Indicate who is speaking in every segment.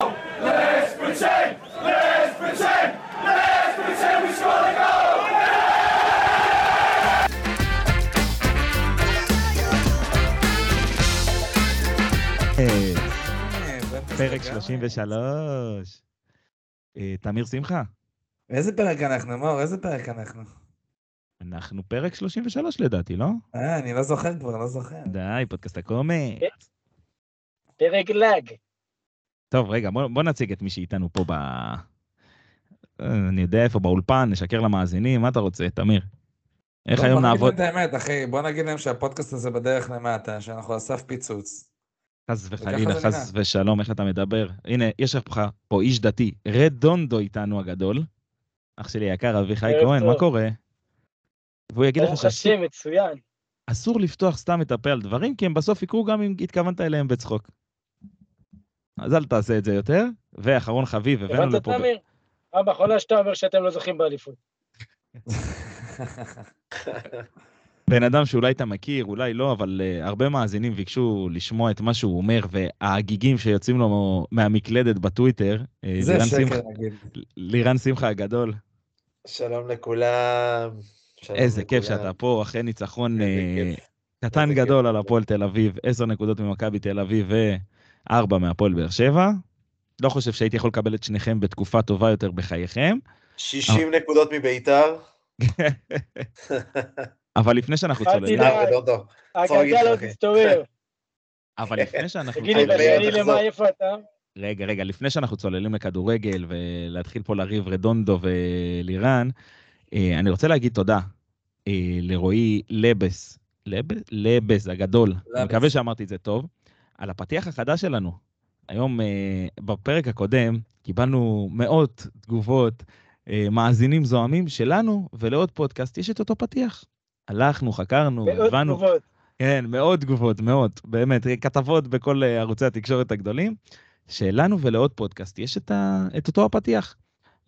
Speaker 1: Let's pretend! Let's pretend! Let's pretend we score the goal!
Speaker 2: בטח
Speaker 3: פרק
Speaker 2: לגמרי.
Speaker 3: 33. אה, תמיר שמחה,
Speaker 2: איזה פרק אנחנו, מור? איזה פרק אנחנו?
Speaker 3: אנחנו פרק 33 לדעתי, לא?
Speaker 2: אה, אני לא זוכר כבר, לא זוכר.
Speaker 3: די, פודקאסט הקומץ.
Speaker 4: פרק לאג.
Speaker 3: טוב, רגע, בוא, בוא נציג את מי שאיתנו פה ב... אה, אני יודע איפה, באולפן, נשקר למאזינים, מה אתה רוצה, תמיר? איך היום
Speaker 2: בוא
Speaker 3: נעבוד?
Speaker 2: נגיד להם את האמת, אחי, בוא נגיד להם שהפודקאסט הזה בדרך למטה, שאנחנו על סף פיצוץ.
Speaker 3: חס וחלילה, חס ושלום, איך אתה מדבר? הנה, יש לך פה איש דתי, רדונדו איתנו הגדול. אח שלי היקר, אביחי כהן, מה. קורה? והוא יגיד לך
Speaker 4: ברוך
Speaker 3: שאסור
Speaker 4: השם, מצוין.
Speaker 3: אסור לפתוח סתם את הפה על דברים, כי הם בסוף יקרו גם אם התכוונת אליהם בצחוק. אז אל תעשה את זה יותר. ואחרון חביב, הבאנו
Speaker 4: הבנת,
Speaker 3: לפה... ב-
Speaker 4: תמיר? פעם באחרונה שאתה אומר שאתם לא זוכים באליפות.
Speaker 3: בן אדם שאולי אתה מכיר, אולי לא, אבל uh, הרבה מאזינים ביקשו לשמוע את מה שהוא אומר, וההגיגים שיוצאים לו מהמקלדת בטוויטר, uh,
Speaker 2: זה
Speaker 3: לירן
Speaker 2: שקר, נגיד.
Speaker 3: לירן שמחה הגדול,
Speaker 5: שלום לכולם. שלום
Speaker 3: איזה כיף
Speaker 5: לכולם.
Speaker 3: שאתה פה, אחרי ניצחון אה,
Speaker 5: כיף.
Speaker 3: קטן גדול
Speaker 5: כיף.
Speaker 3: על הפועל תל אביב, עשר נקודות ממכבי תל אביב וארבע מהפועל באר שבע. לא חושב שהייתי יכול לקבל את שניכם בתקופה טובה יותר בחייכם,
Speaker 5: 60 נקודות מביתר.
Speaker 3: אבל לפני שאנחנו
Speaker 4: אל
Speaker 3: צוללים,
Speaker 4: הגלגל
Speaker 5: לך,
Speaker 4: עוד
Speaker 5: אחי?
Speaker 4: מסתובב.
Speaker 3: אבל לפני שאנחנו
Speaker 4: תגיד לי, בשני. למאי איפה אתה?
Speaker 3: רגע, רגע, לפני שאנחנו צוללים לכדורגל ולהתחיל פה לריב רדונדו ולירן, אה, אני רוצה להגיד תודה אה, לרועי לבס, לב- לבס הגדול, אני. מקווה שאמרתי את זה טוב, על הפתיח החדש שלנו. היום, אה, בפרק הקודם, קיבלנו מאות תגובות, אה, מאזינים זועמים שלנו ולעוד פודקאסט יש את אותו פתיח. הלכנו, חקרנו,
Speaker 4: מאות
Speaker 3: הבנו.
Speaker 4: תגובות.
Speaker 3: כן, מאות תגובות, מאות, באמת, כתבות בכל אה, ערוצי התקשורת הגדולים, שלנו ולעוד פודקאסט יש את, ה, את אותו הפתיח.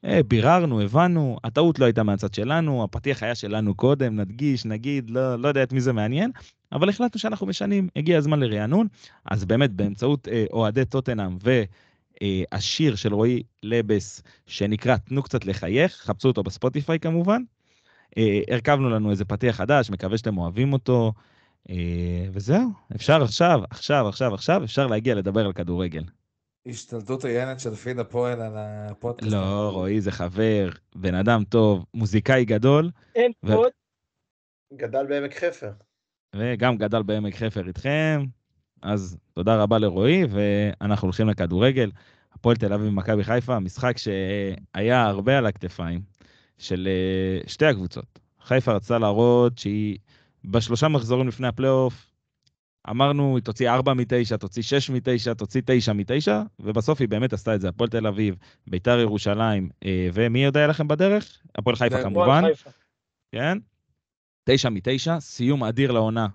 Speaker 3: אה, ביררנו, הבנו, הטעות לא הייתה מהצד שלנו, הפתיח היה שלנו קודם, נדגיש, נגיד, לא, לא יודע את מי זה מעניין, אבל החלטנו שאנחנו משנים, הגיע הזמן לרענון, אז באמת באמצעות אה, אוהדי טוטנאם והשיר של רועי לבס, שנקרא תנו קצת לחייך, חפשו אותו בספוטיפיי כמובן, אה, הרכבנו לנו איזה פתיח חדש, מקווה שאתם אוהבים אותו. אה, וזהו, אפשר עכשיו, עכשיו, עכשיו, עכשיו, אפשר להגיע לדבר על כדורגל.
Speaker 2: השתלטות עוינת של פיד הפועל על הפודקאסט.
Speaker 3: לא, רועי זה חבר, בן אדם טוב, מוזיקאי גדול,
Speaker 4: אין
Speaker 3: ו-
Speaker 4: פוד.
Speaker 5: גדל בעמק חפר.
Speaker 3: וגם גדל בעמק חפר איתכם. אז תודה רבה לרועי, ואנחנו הולכים לכדורגל. הפועל תל אביב ומכבי חיפה, משחק שהיה הרבה על הכתפיים של אה, שתי הקבוצות. חיפה רצתה להראות שהיא בשלושה מחזורים לפני הפלייאוף, אמרנו, היא תוציא 4 מ-9, תוציא 6 מ-9, תוציא 9 מ-9, ובסוף היא באמת עשתה את זה. הפועל תל אביב, ביתר ירושלים, אה, ומי יודע לכם בדרך? הפועל חיפה כמובן.
Speaker 4: חיפה.
Speaker 3: כן? תשע מתשע, סיום אדיר לעונה,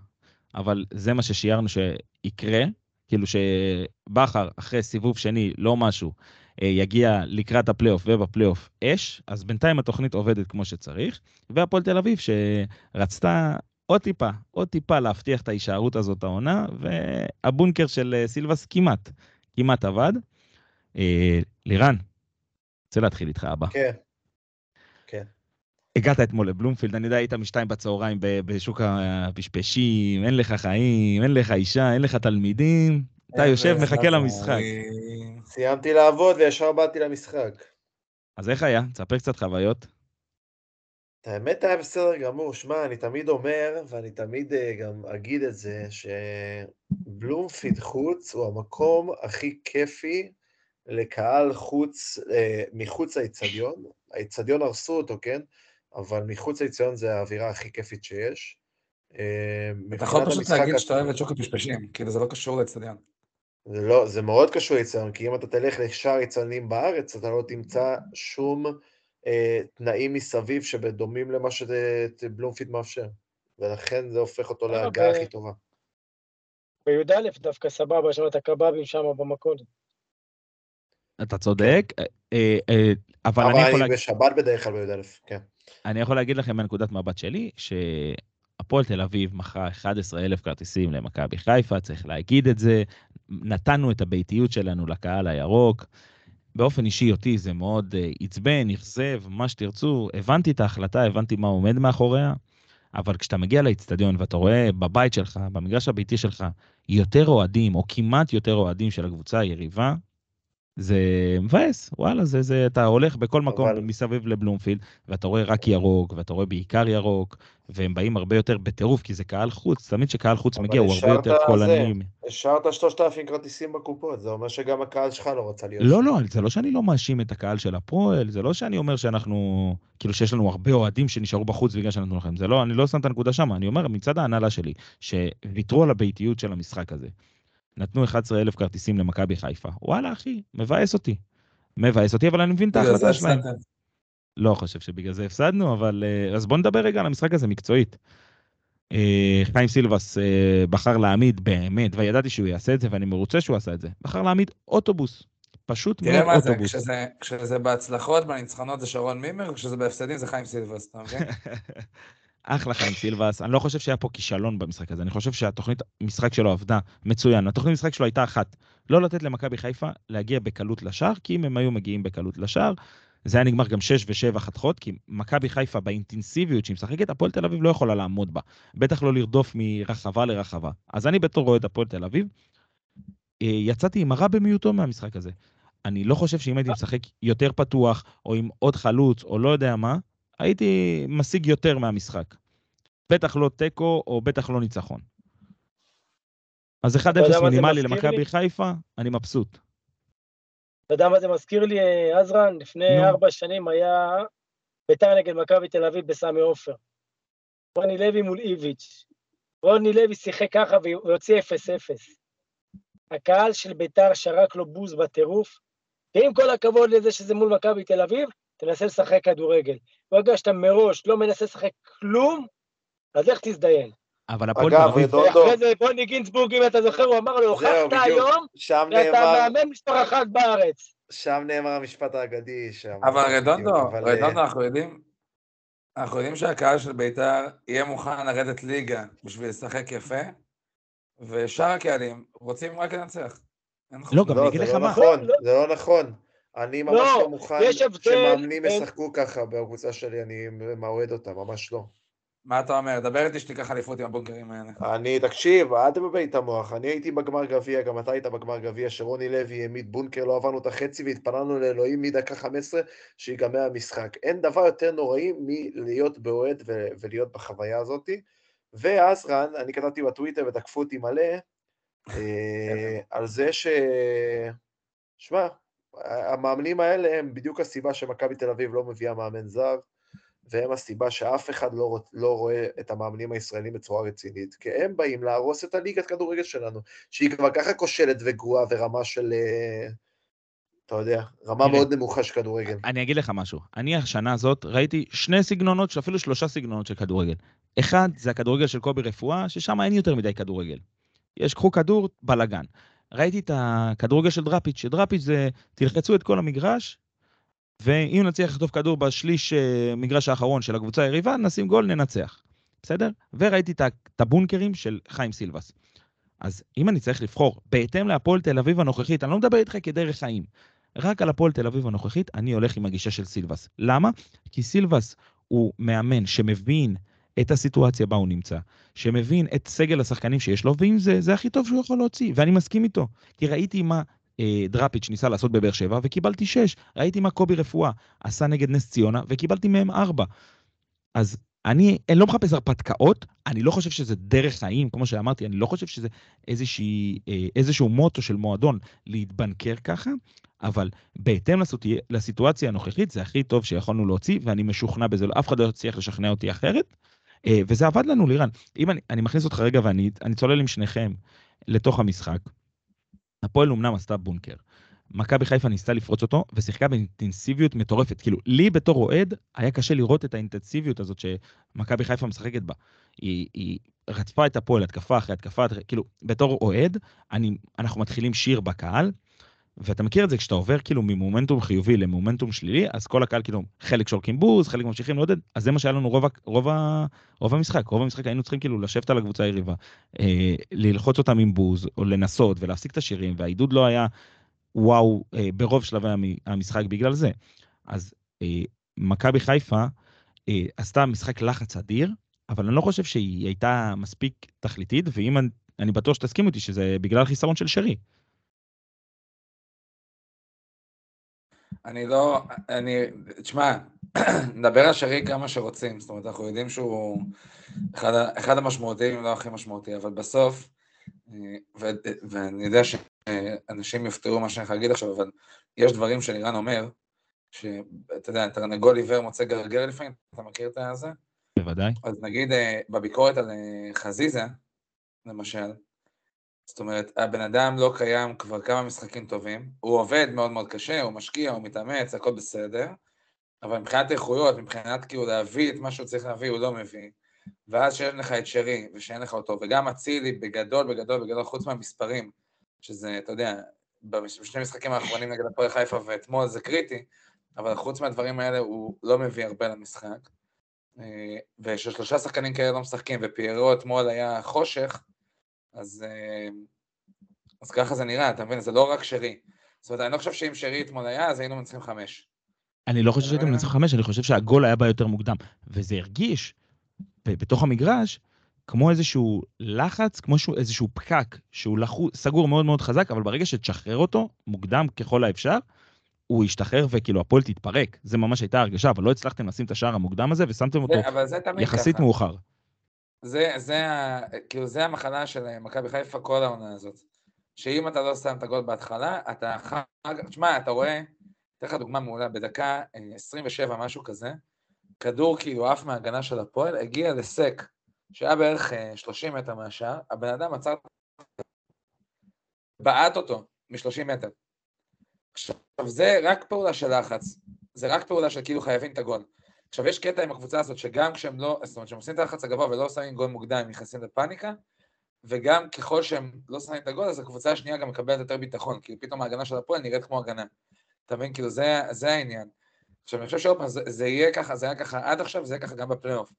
Speaker 3: אבל זה מה ששיערנו שיקרה, כאילו שבכר אחרי סיבוב שני, לא משהו, אה, יגיע לקראת הפלייאוף ובפלייאוף אש, אז בינתיים התוכנית עובדת כמו שצריך, והפועל תל אביב שרצתה עוד טיפה, עוד טיפה להבטיח את ההישארות הזאת העונה, והבונקר של אה, סילבס כמעט, כמעט עבד. אה, לירן, רוצה להתחיל איתך אבא.
Speaker 5: כן. כן.
Speaker 3: הגעת אתמול לבלומפילד, אני יודע, היית משתיים בצהריים בשוק הפשפשים, אין לך חיים, אין לך אישה, אין לך תלמידים, אתה יושב, מחכה למשחק.
Speaker 5: סיימתי לעבוד וישר באתי למשחק.
Speaker 3: אז איך היה? תספר קצת חוויות.
Speaker 5: האמת היה בסדר גמור. שמע, אני תמיד אומר, ואני תמיד אה, גם אגיד את זה, שבלומפיד חוץ הוא המקום הכי כיפי לקהל חוץ, אה, מחוץ לאיצטדיון. האיצטדיון הרסו אותו, כן? אבל מחוץ לאיצטדיון זה האווירה הכי כיפית שיש. אה,
Speaker 2: אתה יכול פשוט להגיד שאתה אוהב את שוק הפשפשים, כאילו זה לא קשור לאצטדיון.
Speaker 5: זה לא, זה מאוד קשור ליצטדיון, כי אם אתה תלך לשאר יצטדיונים בארץ, אתה לא תמצא שום אה, תנאים מסביב שבדומים למה שבלומפיד מאפשר. ולכן זה הופך אותו להגעה
Speaker 4: ב-
Speaker 5: הכי טובה.
Speaker 4: בי"א דווקא סבבה, יש לנו את הקבבים שם במכולת.
Speaker 3: אתה צודק, אה, אה, אבל אני
Speaker 5: אבל
Speaker 3: יכול
Speaker 5: אני
Speaker 3: להגיד...
Speaker 5: בשבת בדרך כלל בי"א, כן.
Speaker 3: אני יכול להגיד לכם מנקודת מבט שלי, שהפועל תל אביב מכרה 11,000 כרטיסים למכבי חיפה, צריך להגיד את זה. נתנו את הביתיות שלנו לקהל הירוק. באופן אישי אותי זה מאוד uh, עצבן, אכזב, מה שתרצו. הבנתי את ההחלטה, הבנתי מה עומד מאחוריה, אבל כשאתה מגיע לאצטדיון ואתה רואה בבית שלך, במגרש הביתי שלך, יותר אוהדים, או כמעט יותר אוהדים של הקבוצה היריבה, זה מבאס, וואלה, זה, זה, אתה הולך בכל מקום
Speaker 5: אבל-
Speaker 3: מסביב לבלומפילד, ואתה רואה רק ירוק, ואתה רואה בעיקר ירוק, והם באים הרבה יותר בטירוף, כי זה קהל חוץ, תמיד כשקהל חוץ מגיע הוא הרבה יותר. קולני.
Speaker 5: השארת 3,000 כרטיסים בקופות, זה אומר שגם הקהל שלך לא רצה להיות
Speaker 3: לא,
Speaker 5: שם.
Speaker 3: לא, זה לא שאני לא מאשים את הקהל של הפועל, זה לא שאני אומר שאנחנו, כאילו שיש לנו הרבה אוהדים שנשארו בחוץ בגלל שנתנו לכם, זה לא, אני לא שם את הנקודה שם, אני אומר מצד ההנהלה שלי, שוויתרו על הביתיות של המשחק הזה. נתנו 11,000 כרטיסים למכבי חיפה. וואלה, אחי, מבאס אותי. מבאס אותי, אבל אני מבין את ההחלטה שלהם. לא חושב שבגלל זה הפסדנו, אבל... אה, אז בואו נדבר רגע על המשחק הזה מקצועית. אה, חיים סילבס אה, בחר להעמיד באמת, וידעתי שהוא יעשה את זה, ואני מרוצה שהוא עשה את זה. בחר להעמיד אוטובוס. פשוט מאוד
Speaker 2: תראה מה זה,
Speaker 3: אוטובוס.
Speaker 2: כשזה- כשזה בהצלחות, בניצחונות זה שרון מימר, וכשזה בהפסדים זה חיים סילבס, אתה מבין?
Speaker 3: אחלה חיים סילבס, אני לא חושב שהיה פה כישלון במשחק הזה, אני חושב שהתוכנית משחק שלו עבדה מצוין. התוכנית משחק שלו הייתה אחת, לא לתת למכבי חיפה להגיע בקלות לשער, כי אם הם היו מגיעים בקלות לשער, זה היה נגמר גם 6 ו-7 חתכות, כי מכבי חיפה באינטנסיביות שהיא משחקת, הפועל תל אביב לא יכולה לעמוד בה. בטח לא לרדוף מרחבה לרחבה. אז אני בתור אוהד הפועל תל אביב, אה, יצאתי עם הרע במיעוטו מהמשחק הזה. אני לא חושב שאם הייתי משחק יותר פתוח, או עם עוד חלוץ, או לא יודע מה, הייתי משיג יותר מהמשחק. בטח לא תיקו, או בטח לא ניצחון. אז 1-0
Speaker 4: יודע מה זה
Speaker 3: מינימלי למכבי? חיפה, אני מבסוט.
Speaker 4: אתה יודע מה זה מזכיר לי, אה, עזרן? לפני. ארבע שנים היה ביתר נגד מכבי תל אביב בסמי עופר. רוני לוי מול איביץ'. רוני לוי שיחק ככה והוציא 0-0. הקהל של ביתר שרק לו בוז בטירוף, ועם כל הכבוד לזה שזה מול מכבי תל אביב, תנסה לשחק כדורגל. ברגע שאתה מראש לא מנסה לשחק כלום, אז איך תזדיין?
Speaker 3: אבל הפועל תל
Speaker 5: אגב,
Speaker 3: אביב...
Speaker 5: רדונדו,
Speaker 4: ואחרי זה בוני גינצבורג, אם אתה זוכר, הוא אמר לו, הוכחת. היום
Speaker 5: שם
Speaker 4: שאתה
Speaker 5: נאמר,
Speaker 4: מאמן מספר אחת בארץ.
Speaker 5: שם נאמר המשפט האגדי. שאמרת
Speaker 2: אבל רדונדו,
Speaker 5: אבל, אה,
Speaker 2: רדונדו, אנחנו יודעים, אנחנו יודעים שהקהל של ביתר יהיה מוכן לרדת ליגה בשביל לשחק יפה, ושאר הקהלים רוצים רק לנצח.
Speaker 3: לא. גם
Speaker 5: לא,
Speaker 3: אני אגיד
Speaker 5: זה
Speaker 3: לך
Speaker 5: לא
Speaker 3: מה.
Speaker 5: נכון,
Speaker 4: לא.
Speaker 5: זה לא נכון. אני ממש
Speaker 4: לא,
Speaker 5: לא מוכן שמאמנים
Speaker 4: בין-
Speaker 5: ישחקו ככה בקבוצה שלי, אני מאוהד אותה, ממש לא.
Speaker 2: מה אתה אומר? דבר איתי שתיקח אליפות עם הבונקרים האלה.
Speaker 5: אני, תקשיב, אל תבלבל את המוח, אני הייתי בגמר גביע, גם אתה היית בגמר גביע, שרוני לוי העמיד בונקר, לא עברנו את החצי והתפללנו לאלוהים מדקה 15 שיגמר המשחק. אין דבר יותר נוראי מלהיות באוהד ו- ולהיות בחוויה הזאת. ואז רן, אני כתבתי בטוויטר ותקפו אותי מלא, אה, על זה ש... שמע, המאמנים האלה הם בדיוק הסיבה שמכבי תל אביב לא מביאה מאמן זר, והם הסיבה שאף אחד לא, לא רואה את המאמנים הישראלים בצורה רצינית, כי הם באים להרוס את הליגת כדורגל שלנו, שהיא כבר ככה כושלת וגרועה ורמה של, אה, אתה יודע, רמה. מאוד נמוכה של כדורגל.
Speaker 3: אני אגיד לך משהו. אני השנה הזאת ראיתי שני סגנונות, אפילו שלושה סגנונות של כדורגל. אחד, זה הכדורגל של קובי רפואה, ששם אין יותר מדי כדורגל. יש, קחו כדור, בלאגן. ראיתי את הכדורגל של דראפיץ', שדראפיץ' זה, תלחצו את כל המגרש, ואם נצליח לחטוף כדור בשליש אה, מגרש האחרון של הקבוצה היריבה, נשים גול, ננצח. בסדר? וראיתי את הבונקרים של חיים סילבס. אז אם אני צריך לבחור, בהתאם להפועל תל אביב הנוכחית, אני לא מדבר איתך כדרך חיים, רק על הפועל תל אביב הנוכחית, אני הולך עם הגישה של סילבס. למה? כי סילבס הוא מאמן שמבין את הסיטואציה בה הוא נמצא, שמבין את סגל השחקנים שיש לו, ואם זה, זה הכי טוב שהוא יכול להוציא, ואני מסכים איתו. כי ראיתי מה אה, דראפיץ' ניסה לעשות בבאר שבע, וקיבלתי שש. ראיתי מה קובי רפואה עשה נגד נס ציונה, וקיבלתי מהם ארבע. אז אני, אני לא מחפש הרפתקאות, אני לא חושב שזה דרך חיים, כמו שאמרתי, אני לא חושב שזה איזושהי, אה, איזשהו מוטו של מועדון להתבנקר ככה, אבל בהתאם לסיטואציה, הנוכחית, זה הכי טוב שיכולנו להוציא, ואני משוכנע בזה, אף אחד לא יצליח לשכנע אותי אחרת. אה, וזה עבד לנו, לירן. אם אני, אני מכניס אותך רגע ואני אני צולל עם שניכם לתוך המשחק, הפועל אמנם עשתה בונקר. מכבי חיפה ניסתה לפרוץ אותו, ושיחקה באינטנסיביות מטורפת. כאילו, לי בתור אוהד, היה קשה לראות את האינטנסיביות הזאת שמכבי חיפה משחקת בה. היא, היא רצפה את הפועל, התקפה אחרי התקפה, כאילו, בתור אוהד, אני, אנחנו מתחילים שיר בקהל, ואתה מכיר את זה כשאתה עובר כאילו ממומנטום חיובי למומנטום שלילי, אז כל הקהל כאילו, חלק שורקים בוז, חלק ממשיכים לעודד, אז זה מה שהיה לנו רוב, רוב, רוב המשחק. רוב המשחק היינו צריכים כאילו לשבת על הקבוצה היריבה, אה, ללחוץ אותם עם בוז, או לנסות ולהפסיק את השירים, והעידוד לא היה וואו אה, ברוב שלבי המ- המשחק בגלל זה. אז אה, מכבי חיפה אה, עשתה משחק לחץ אדיר, אבל אני לא חושב שהיא הייתה מספיק תכליתית, ואם אני, אני בטוח שתסכימו איתי שזה בגלל חיסרון של שרי.
Speaker 2: אני לא, אני, תשמע, נדבר על שרי כמה שרוצים, זאת אומרת, אנחנו יודעים שהוא אחד, אחד המשמעותיים, אם לא הכי משמעותי, אבל בסוף, אה, ו, ואני יודע שאנשים יופתעו מה שאני הולך להגיד עכשיו, אבל יש דברים שלירן אומר, שאתה יודע, תרנגול עיוור מוצא גרגר לפעמים, אתה מכיר את הזה?
Speaker 3: בוודאי.
Speaker 2: אז נגיד אה, בביקורת על אה, חזיזה, למשל, זאת אומרת, הבן אדם לא קיים כבר כמה משחקים טובים, הוא עובד מאוד מאוד קשה, הוא משקיע, הוא מתאמץ, הכל בסדר, אבל מבחינת איכויות, מבחינת כאילו להביא את מה שהוא צריך להביא, הוא לא מביא. ואז שאין לך את שרי, ושאין לך אותו, וגם אצילי בגדול, בגדול, בגדול, חוץ מהמספרים, שזה, אתה יודע, בשני המשחקים האחרונים נגד הפועל חיפה ואתמול זה קריטי, אבל חוץ מהדברים האלה הוא לא מביא הרבה למשחק. אה, וששלושה שחקנים כאלה לא משחקים, ופיירו אתמול היה חושך, אז, אה, אז ככה זה נראה, אתה מבין? זה לא רק שרי. זאת אומרת, אני לא חושב שאם שרי אתמול היה, אז היינו מנצחים חמש.
Speaker 3: אני לא חושב שהייתם
Speaker 2: מבין?
Speaker 3: מנצחים חמש, אני חושב שהגול היה בה יותר מוקדם. וזה הרגיש בתוך המגרש כמו איזשהו לחץ, כמו שהוא, איזשהו פקק שהוא לחו, סגור מאוד מאוד חזק, אבל ברגע שתשחרר אותו, מוקדם ככל האפשר, הוא ישתחרר וכאילו הפועל תתפרק. זה ממש הייתה הרגשה, אבל לא הצלחתם לשים את השער המוקדם הזה ושמתם אותו
Speaker 2: זה,
Speaker 3: יחסית
Speaker 2: ככה.
Speaker 3: מאוחר.
Speaker 2: זה, זה, כאילו, זה המחלה של אה, מכבי חיפה כל העונה הזאת. שאם אתה לא שם את הגול בהתחלה, אתה אחר כך, תשמע, אתה רואה, אתן לך דוגמה מעולה, בדקה אה, 27, משהו כזה, כדור כאילו עף מההגנה של הפועל, הגיע לסק, שהיה בערך אה, 30 מטר מהשער, הבן אדם עצר, בעט אותו מ-30 מטר. עכשיו, זה רק פעולה של לחץ, זה רק פעולה של כאילו חייבים את הגול. עכשיו, יש קטע עם הקבוצה הזאת, שגם כשהם לא, זאת אומרת, כשהם עושים את הלחץ הגבוה ולא שמים גול מוקדם, הם נכנסים לפאניקה, וגם ככל שהם לא שמים את הגול, אז הקבוצה השנייה גם מקבלת יותר ביטחון, כאילו פתאום ההגנה של הפועל נראית כמו הגנה. אתה מבין? כאילו, זה, זה העניין. עכשיו, אני חושב שעוד פעם, זה, יהיה ככה, זה היה ככה עד עכשיו, זה יהיה ככה גם בפלייאוף.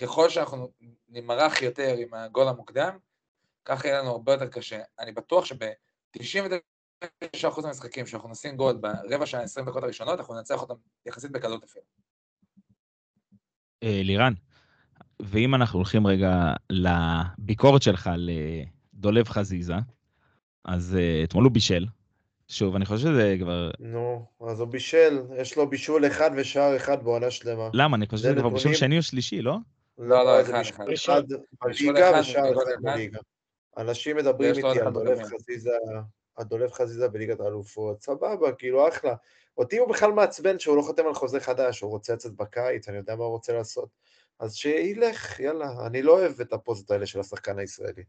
Speaker 2: ככל שאנחנו נמרח יותר עם הגול המוקדם, ככה יהיה לנו הרבה יותר קשה. אני בטוח שב-99% מהמשחקים שאנחנו נשים גול ברבע שעה, 20 דקות הראשונות, אנחנו ננצח אותם יחסית בקלות אפילו.
Speaker 3: אה, לירן, ואם אנחנו הולכים רגע לביקורת שלך לדולב חזיזה, אז אה, אתמול הוא בישל. שוב, אני חושב שזה כבר...
Speaker 5: נו, אז הוא בישל, יש לו בישול אחד ושער אחד בעונה שלמה.
Speaker 3: למה? אני חושב
Speaker 5: זה
Speaker 3: שזה כבר בישול שני או שלישי, לא?
Speaker 2: לא, לא,
Speaker 5: זה
Speaker 2: אחד,
Speaker 5: בישול
Speaker 2: אחד.
Speaker 5: אחד בליגה ושער אחד. בליגה. אנשים מדברים איתי על דולב. חזיזה, על דולב חזיזה בליגת האלופות, סבבה, כאילו אחלה. אותי הוא בכלל מעצבן שהוא לא חותם על חוזה חדש, הוא רוצה לצאת בקיץ, אני יודע מה הוא רוצה לעשות. אז שילך, יאללה, אני לא אוהב את הפוזות האלה של השחקן הישראלי.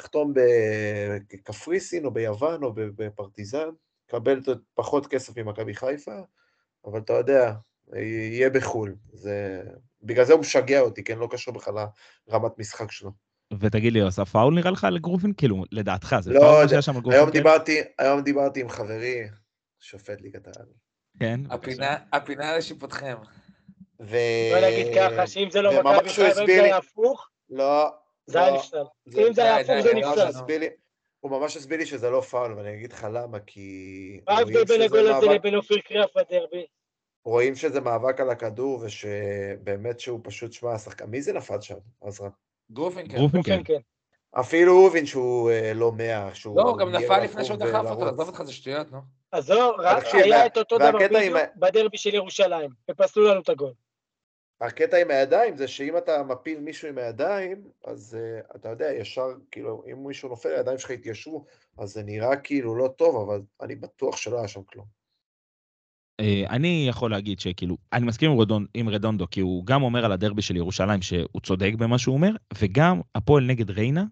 Speaker 5: לחתום בקפריסין או ביוון או בפרטיזן, קבל פחות כסף ממכבי חיפה, אבל אתה יודע, יהיה בחו"ל. זה... בגלל זה הוא משגע אותי, כן? לא קשור בכלל לרמת משחק שלו.
Speaker 3: ותגיד לי, עשה פאול נראה לך לגרופין? כאילו, לדעתך, זה
Speaker 5: לא
Speaker 3: פאול. שהיה שם על גרופין?
Speaker 5: היום
Speaker 3: כן?
Speaker 5: דיברתי, היום דיברתי עם חברי, שופט ליגת העל.
Speaker 3: כן, בבקשה.
Speaker 2: הפינה, הפינה לשיפוטכם.
Speaker 5: ו...
Speaker 4: בוא נגיד ככה, שאם זה לא מכבי חיפה, אם
Speaker 5: הסביר
Speaker 4: זה
Speaker 5: לי-
Speaker 4: היה הפוך,
Speaker 5: לא,
Speaker 4: זה היה
Speaker 5: לא,
Speaker 4: נפסל.
Speaker 5: זה-
Speaker 4: אם זה היה הפוך, זה
Speaker 2: לא,
Speaker 4: נפסל.
Speaker 5: הוא ממש הסביר לי שזה לא פאול, ואני אגיד לך למה, כי...
Speaker 4: מה ההבדל בין הגול הזה לבין אופיר קריאף בדרבי?
Speaker 5: רואים שזה מאבק על הכדור, ושבאמת שהוא פשוט, שמע, השחקן, מי זה נפל שם, עזרא?
Speaker 3: כן,
Speaker 4: כן.
Speaker 5: אפילו הוא הבין שהוא אה, לא מאה, שהוא...
Speaker 2: לא, הוא גם נפל לפני שהוא דחף אותו. עזוב אותך, זה שטויות, נו.
Speaker 4: אז לא, רק
Speaker 5: תקשיב,
Speaker 4: היה את אותו דבר בדיוק בדרבי של ירושלים, ופסלו לנו את הגול.
Speaker 5: הקטע עם הידיים זה שאם אתה מפיל מישהו עם הידיים, אז uh, אתה יודע, ישר, כאילו, אם מישהו נופל, הידיים שלך יתיישרו, אז זה נראה כאילו לא טוב, אבל אני בטוח שלא היה שם כלום.
Speaker 3: אה, אני יכול להגיד שכאילו, אני מסכים עם, רדון, עם רדונדו, כי הוא גם אומר על הדרבי של ירושלים שהוא צודק במה שהוא אומר, וגם הפועל נגד ריינה,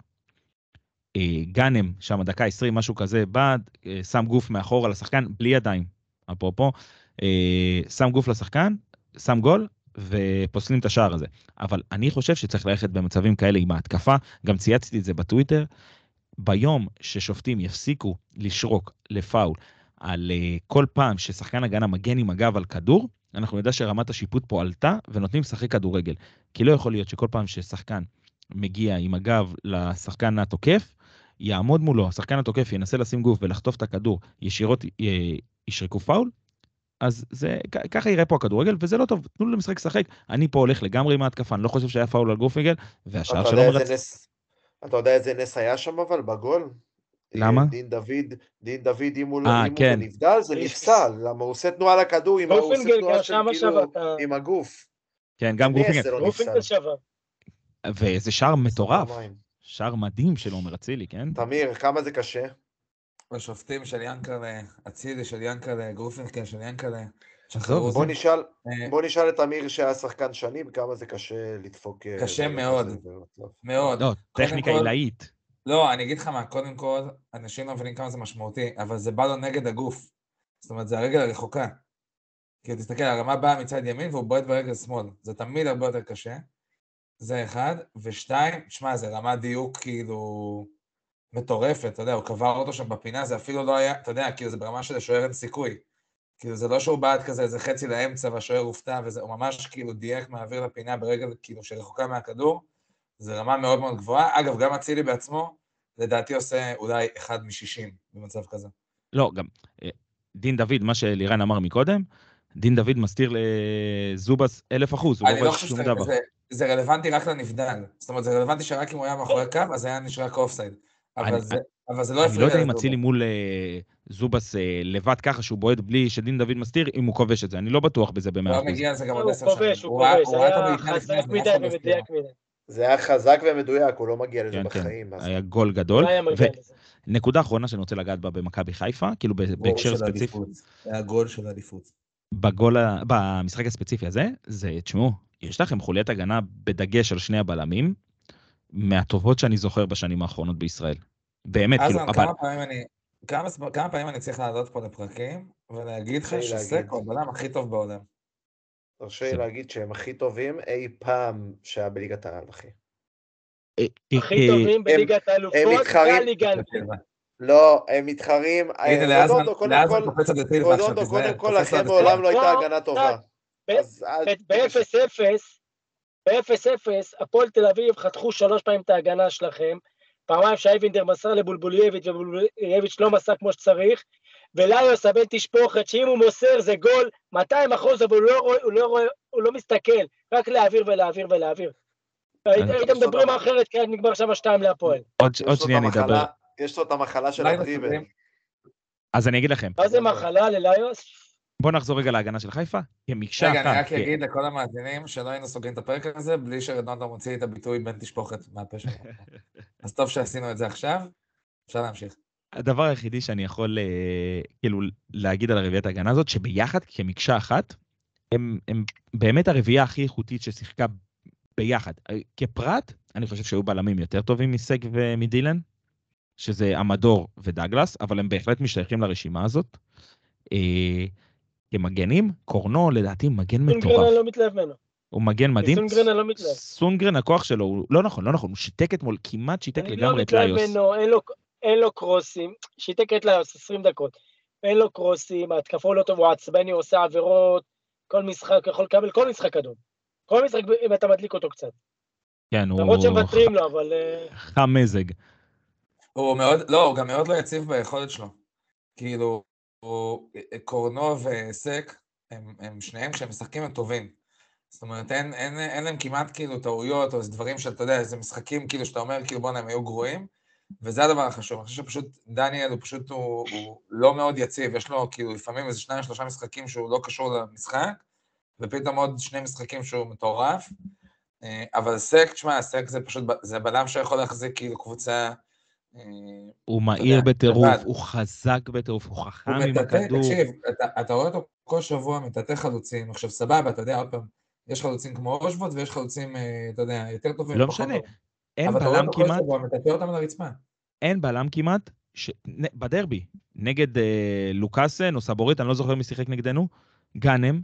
Speaker 3: גאנם, שם דקה 20, משהו כזה, בא, אה, שם גוף מאחור על השחקן, בלי ידיים, אפרופו, אה, שם גוף לשחקן, שם גול, ופוסלים את השער הזה. אבל אני חושב שצריך ללכת במצבים כאלה עם ההתקפה, גם צייצתי את זה בטוויטר, ביום ששופטים יפסיקו לשרוק לפאול על כל פעם ששחקן הגנה מגן עם הגב על כדור, אנחנו נדע שרמת השיפוט פה עלתה ונותנים לשחק כדורגל. כי לא יכול להיות שכל פעם ששחקן מגיע עם הגב לשחקן התוקף, יעמוד מולו, השחקן התוקף ינסה לשים גוף ולחטוף את הכדור, ישירות י- ישרקו פאול, אז זה, כ- ככה יראה פה הכדורגל, וזה לא טוב, תנו לו למשחק לשחק. אני פה הולך לגמרי עם ההתקפה, אני לא חושב שהיה פאול על גופיגל, והשאר שלו מרצ...
Speaker 5: נס- אתה יודע איזה נס היה שם אבל בגול?
Speaker 3: למה?
Speaker 5: דין דוד, דין דוד, אם הוא לא
Speaker 3: אה,
Speaker 5: אם
Speaker 3: כן.
Speaker 5: נבדל, זה נפסל, למה הוא עושה תנועה לכדור, עם ה- הוא עושה תנועה של כאילו. עם הגוף.
Speaker 3: כן, גם.
Speaker 5: זה לא.
Speaker 3: וזה שער מטורף. שער מדהים של עומר אצילי, כן?
Speaker 5: תמיר, כמה זה קשה?
Speaker 2: השופטים של ינקלה, אצילי של ינקלה, גרופינקל של ינקלה.
Speaker 3: עזוב.
Speaker 5: בוא. נשאל,
Speaker 2: אה,
Speaker 5: בוא נשאל את אמיר שהיה שחקן שנים, כמה זה קשה לדפוק... אה,
Speaker 2: קשה מאוד. מאוד.
Speaker 3: לא, טכניקה עילאית.
Speaker 2: לא, אני אגיד לך מה, קודם כל, אנשים לא מבינים כמה זה משמעותי, אבל זה בא לו נגד הגוף. זאת אומרת, זה הרגל הרחוקה. כאילו, תסתכל, הרמה באה מצד ימין והוא בועט ברגל שמאל. זה תמיד הרבה יותר קשה. זה אחד. ושתיים, תשמע, זה רמת דיוק כאילו מטורפת, אתה יודע, הוא קבר אותו שם בפינה, זה אפילו לא היה, אתה יודע, כאילו, זה ברמה שלשוער אין סיכוי. כאילו, זה לא שהוא בעט כזה איזה חצי לאמצע והשוער הופתע, וזה, הוא ממש כאילו דייק מעביר לפינה ברגל כאילו שרחוקה מהכדור. זה רמה מאוד מאוד גבוהה. אגב, גם אצילי בעצמו, לדעתי עושה אולי אחד מ-60 במצב כזה.
Speaker 3: לא, גם אה, דין דוד, מה שלירן אמר מקודם, דין דוד מסתיר לזובס אלף אחוז, הוא
Speaker 2: אני
Speaker 3: לא
Speaker 2: לא
Speaker 3: רואה
Speaker 2: חושב
Speaker 3: שום
Speaker 2: שזה
Speaker 3: דבר.
Speaker 2: זה, זה רלוונטי רק לנבדל. זאת אומרת, זה רלוונטי שרק אם הוא היה מאחורי קו, אז היה נשרק אופסייד. אבל,
Speaker 3: אני-
Speaker 2: זה, אבל זה לא
Speaker 3: אני לא יודע אם
Speaker 2: לזובס.
Speaker 3: אצילי מול אה, זובס אה, לבד ככה שהוא בועט בלי שדין דוד מסתיר, אם הוא כובש את זה, אני לא בטוח בזה במאה
Speaker 2: לא
Speaker 3: אחוז.
Speaker 2: מגיע לזה גם עוד
Speaker 4: הוא
Speaker 2: עשר שנים.
Speaker 4: כובש, הוא כובש,
Speaker 2: את
Speaker 4: היה חזק
Speaker 2: זה,
Speaker 4: מדי
Speaker 2: לא.
Speaker 4: ומדויק מדי.
Speaker 5: זה היה חזק ומדויק, הוא לא מגיע לזה
Speaker 3: כן, כן,
Speaker 5: בחיים.
Speaker 3: היה גול גדול.
Speaker 4: לא.
Speaker 3: ונקודה אחרונה שאני רוצה לגעת בה במכבי חיפה, כאילו בהקשר
Speaker 2: של
Speaker 3: ספציפי,
Speaker 2: אליפות. היה גול של אליפות.
Speaker 3: בגול, במשחק הספציפי הזה, זה, תשמעו, יש לכם חוליית הגנה בדגש על שני הבלמים, מהטובות שאני זוכר בשנים האחרונות בישראל. באמת, כאילו, אבל...
Speaker 2: כמה פעמים אני... כמה, כמה פעמים אני צריך לעלות פה לפרקים ולהגיד לך
Speaker 5: תן לי
Speaker 2: שסק
Speaker 5: להגיד.
Speaker 2: הוא הבלם הכי טוב בעולם.
Speaker 5: תרשה לי להגיד שהם הכי טובים אי פעם שהיה בליגת העל, אחי.
Speaker 3: אה,
Speaker 4: הכי
Speaker 3: אה,
Speaker 4: טובים בליגת האלופות,
Speaker 5: מתחרים-
Speaker 4: והליגה.
Speaker 5: לא, הם מתחרים,
Speaker 2: הנה,
Speaker 5: אה, רודונדו, קודם כל,
Speaker 2: הטיל.
Speaker 5: מעולם לא הייתה
Speaker 4: לא,
Speaker 5: הגנה
Speaker 4: לא,
Speaker 5: טובה.
Speaker 4: ב-
Speaker 5: אז אל-
Speaker 4: ב-0-0, ב-0-0, הפועל תל אביב חתכו שלוש פעמים את ההגנה שלכם, פעמיים שאייבינדר מסר לבולבולייביץ' ובולבולייביץ' לא מסר כמו שצריך, וליוס הבן תשפוכת שאם הוא מוסר זה גול 200 אחוז, אבל הוא לא, רואה, הוא, לא רואה, הוא לא מסתכל, רק להעביר ולהעביר ולהעביר. הייתם מדברים אחרת, כי נגמר שם שתיים להפועל.
Speaker 3: עוד שנייה אני אדבר.
Speaker 5: יש לו את המחלה של.
Speaker 2: מסתדרים.
Speaker 3: אז אני אגיד לכם,
Speaker 4: מה זה מחלה לליוס?
Speaker 3: בואו נחזור רגע להגנה של חיפה, כמקשה
Speaker 2: רגע, אני
Speaker 3: אחת.
Speaker 2: רק
Speaker 3: כן.
Speaker 2: אגיד לכל המאזינים שלא היינו סוגרים את הפרק הזה בלי שרדונדו מוציא את הביטוי בן תשפוכת מהפה שלו. אז טוב שעשינו את זה עכשיו, אפשר להמשיך.
Speaker 3: הדבר היחידי שאני יכול אה, כאילו להגיד על הרביעיית ההגנה הזאת, שביחד כמקשה אחת, הם, הם באמת הרביעייה הכי איכותית ששיחקה ביחד. אה, כפרט, אני חושב שהיו בלמים יותר טובים מסק ומדילן, שזה המדור ודגלס, אבל הם בהחלט משתייכים לרשימה הזאת. אה, כמגנים, קורנו לדעתי מגן
Speaker 4: סונגרן
Speaker 3: מטורף.
Speaker 4: אני לא מתלהב ממנו.
Speaker 3: הוא מגן מדהים.
Speaker 4: סונגרן אני לא מתלהב.
Speaker 3: סונגרן הכוח שלו, הוא לא נכון, לא נכון, הוא שיתק אתמול, כמעט שיתק
Speaker 4: אני לא
Speaker 3: לגמרי את
Speaker 4: מתלהב
Speaker 3: ליוס.
Speaker 4: ממנו, אין לו- אין לו קרוסים, שיתק את ליוס 20 דקות. אין לו קרוסים, ההתקפה לא טוב, הוא עצבני, הוא עושה עבירות, כל משחק, יכול לקבל כל משחק אדום. כל משחק אם אתה מדליק אותו קצת.
Speaker 3: כן, הוא
Speaker 4: למרות שמוותרים לו, אבל... אה,
Speaker 3: חם מזג.
Speaker 2: הוא מאוד, לא, הוא גם מאוד לא יציב ביכולת שלו. כאילו, הוא, קורנו וסק, הם, הם שניהם, כשהם משחקים הם טובים. זאת אומרת, אין, אין, אין להם כמעט כאילו טעויות, או איזה דברים שאתה יודע, איזה משחקים כאילו שאתה אומר, כאילו בואנה, הם היו גרועים, וזה הדבר החשוב. אני חושב שפשוט דניאל הוא פשוט, הוא, הוא לא מאוד יציב, יש לו כאילו לפעמים איזה שניים, שלושה משחקים שהוא לא קשור למשחק, ופתאום עוד שני משחקים שהוא מטורף. אה, אבל סק, תשמע, סק זה פשוט, זה בלם שיכול להחזיק כאילו קבוצה... אה,
Speaker 3: הוא מהיר בטירוף. הוא חזק בטירוף, הוא חכם
Speaker 2: הוא
Speaker 3: עם הכדור.
Speaker 2: תקשיב, אתה, אתה רואה אותו כל שבוע מטאטא חלוצים, עכשיו סבבה, אתה יודע, עוד פעם, יש חלוצים כמו אושווד ויש חלוצים, אה, אתה יודע, יותר טובים.
Speaker 3: לא משנה. אין
Speaker 2: אבל אתה רואה
Speaker 3: בלם
Speaker 2: אותו כל
Speaker 3: כמעט,
Speaker 2: שבוע מטאטא אותם על הרצפה.
Speaker 3: אין בלם כמעט, ש... בדרבי, נגד אה, לוקאסן או סבורית, אני לא זוכר מי שיחק נגדנו, גאנם,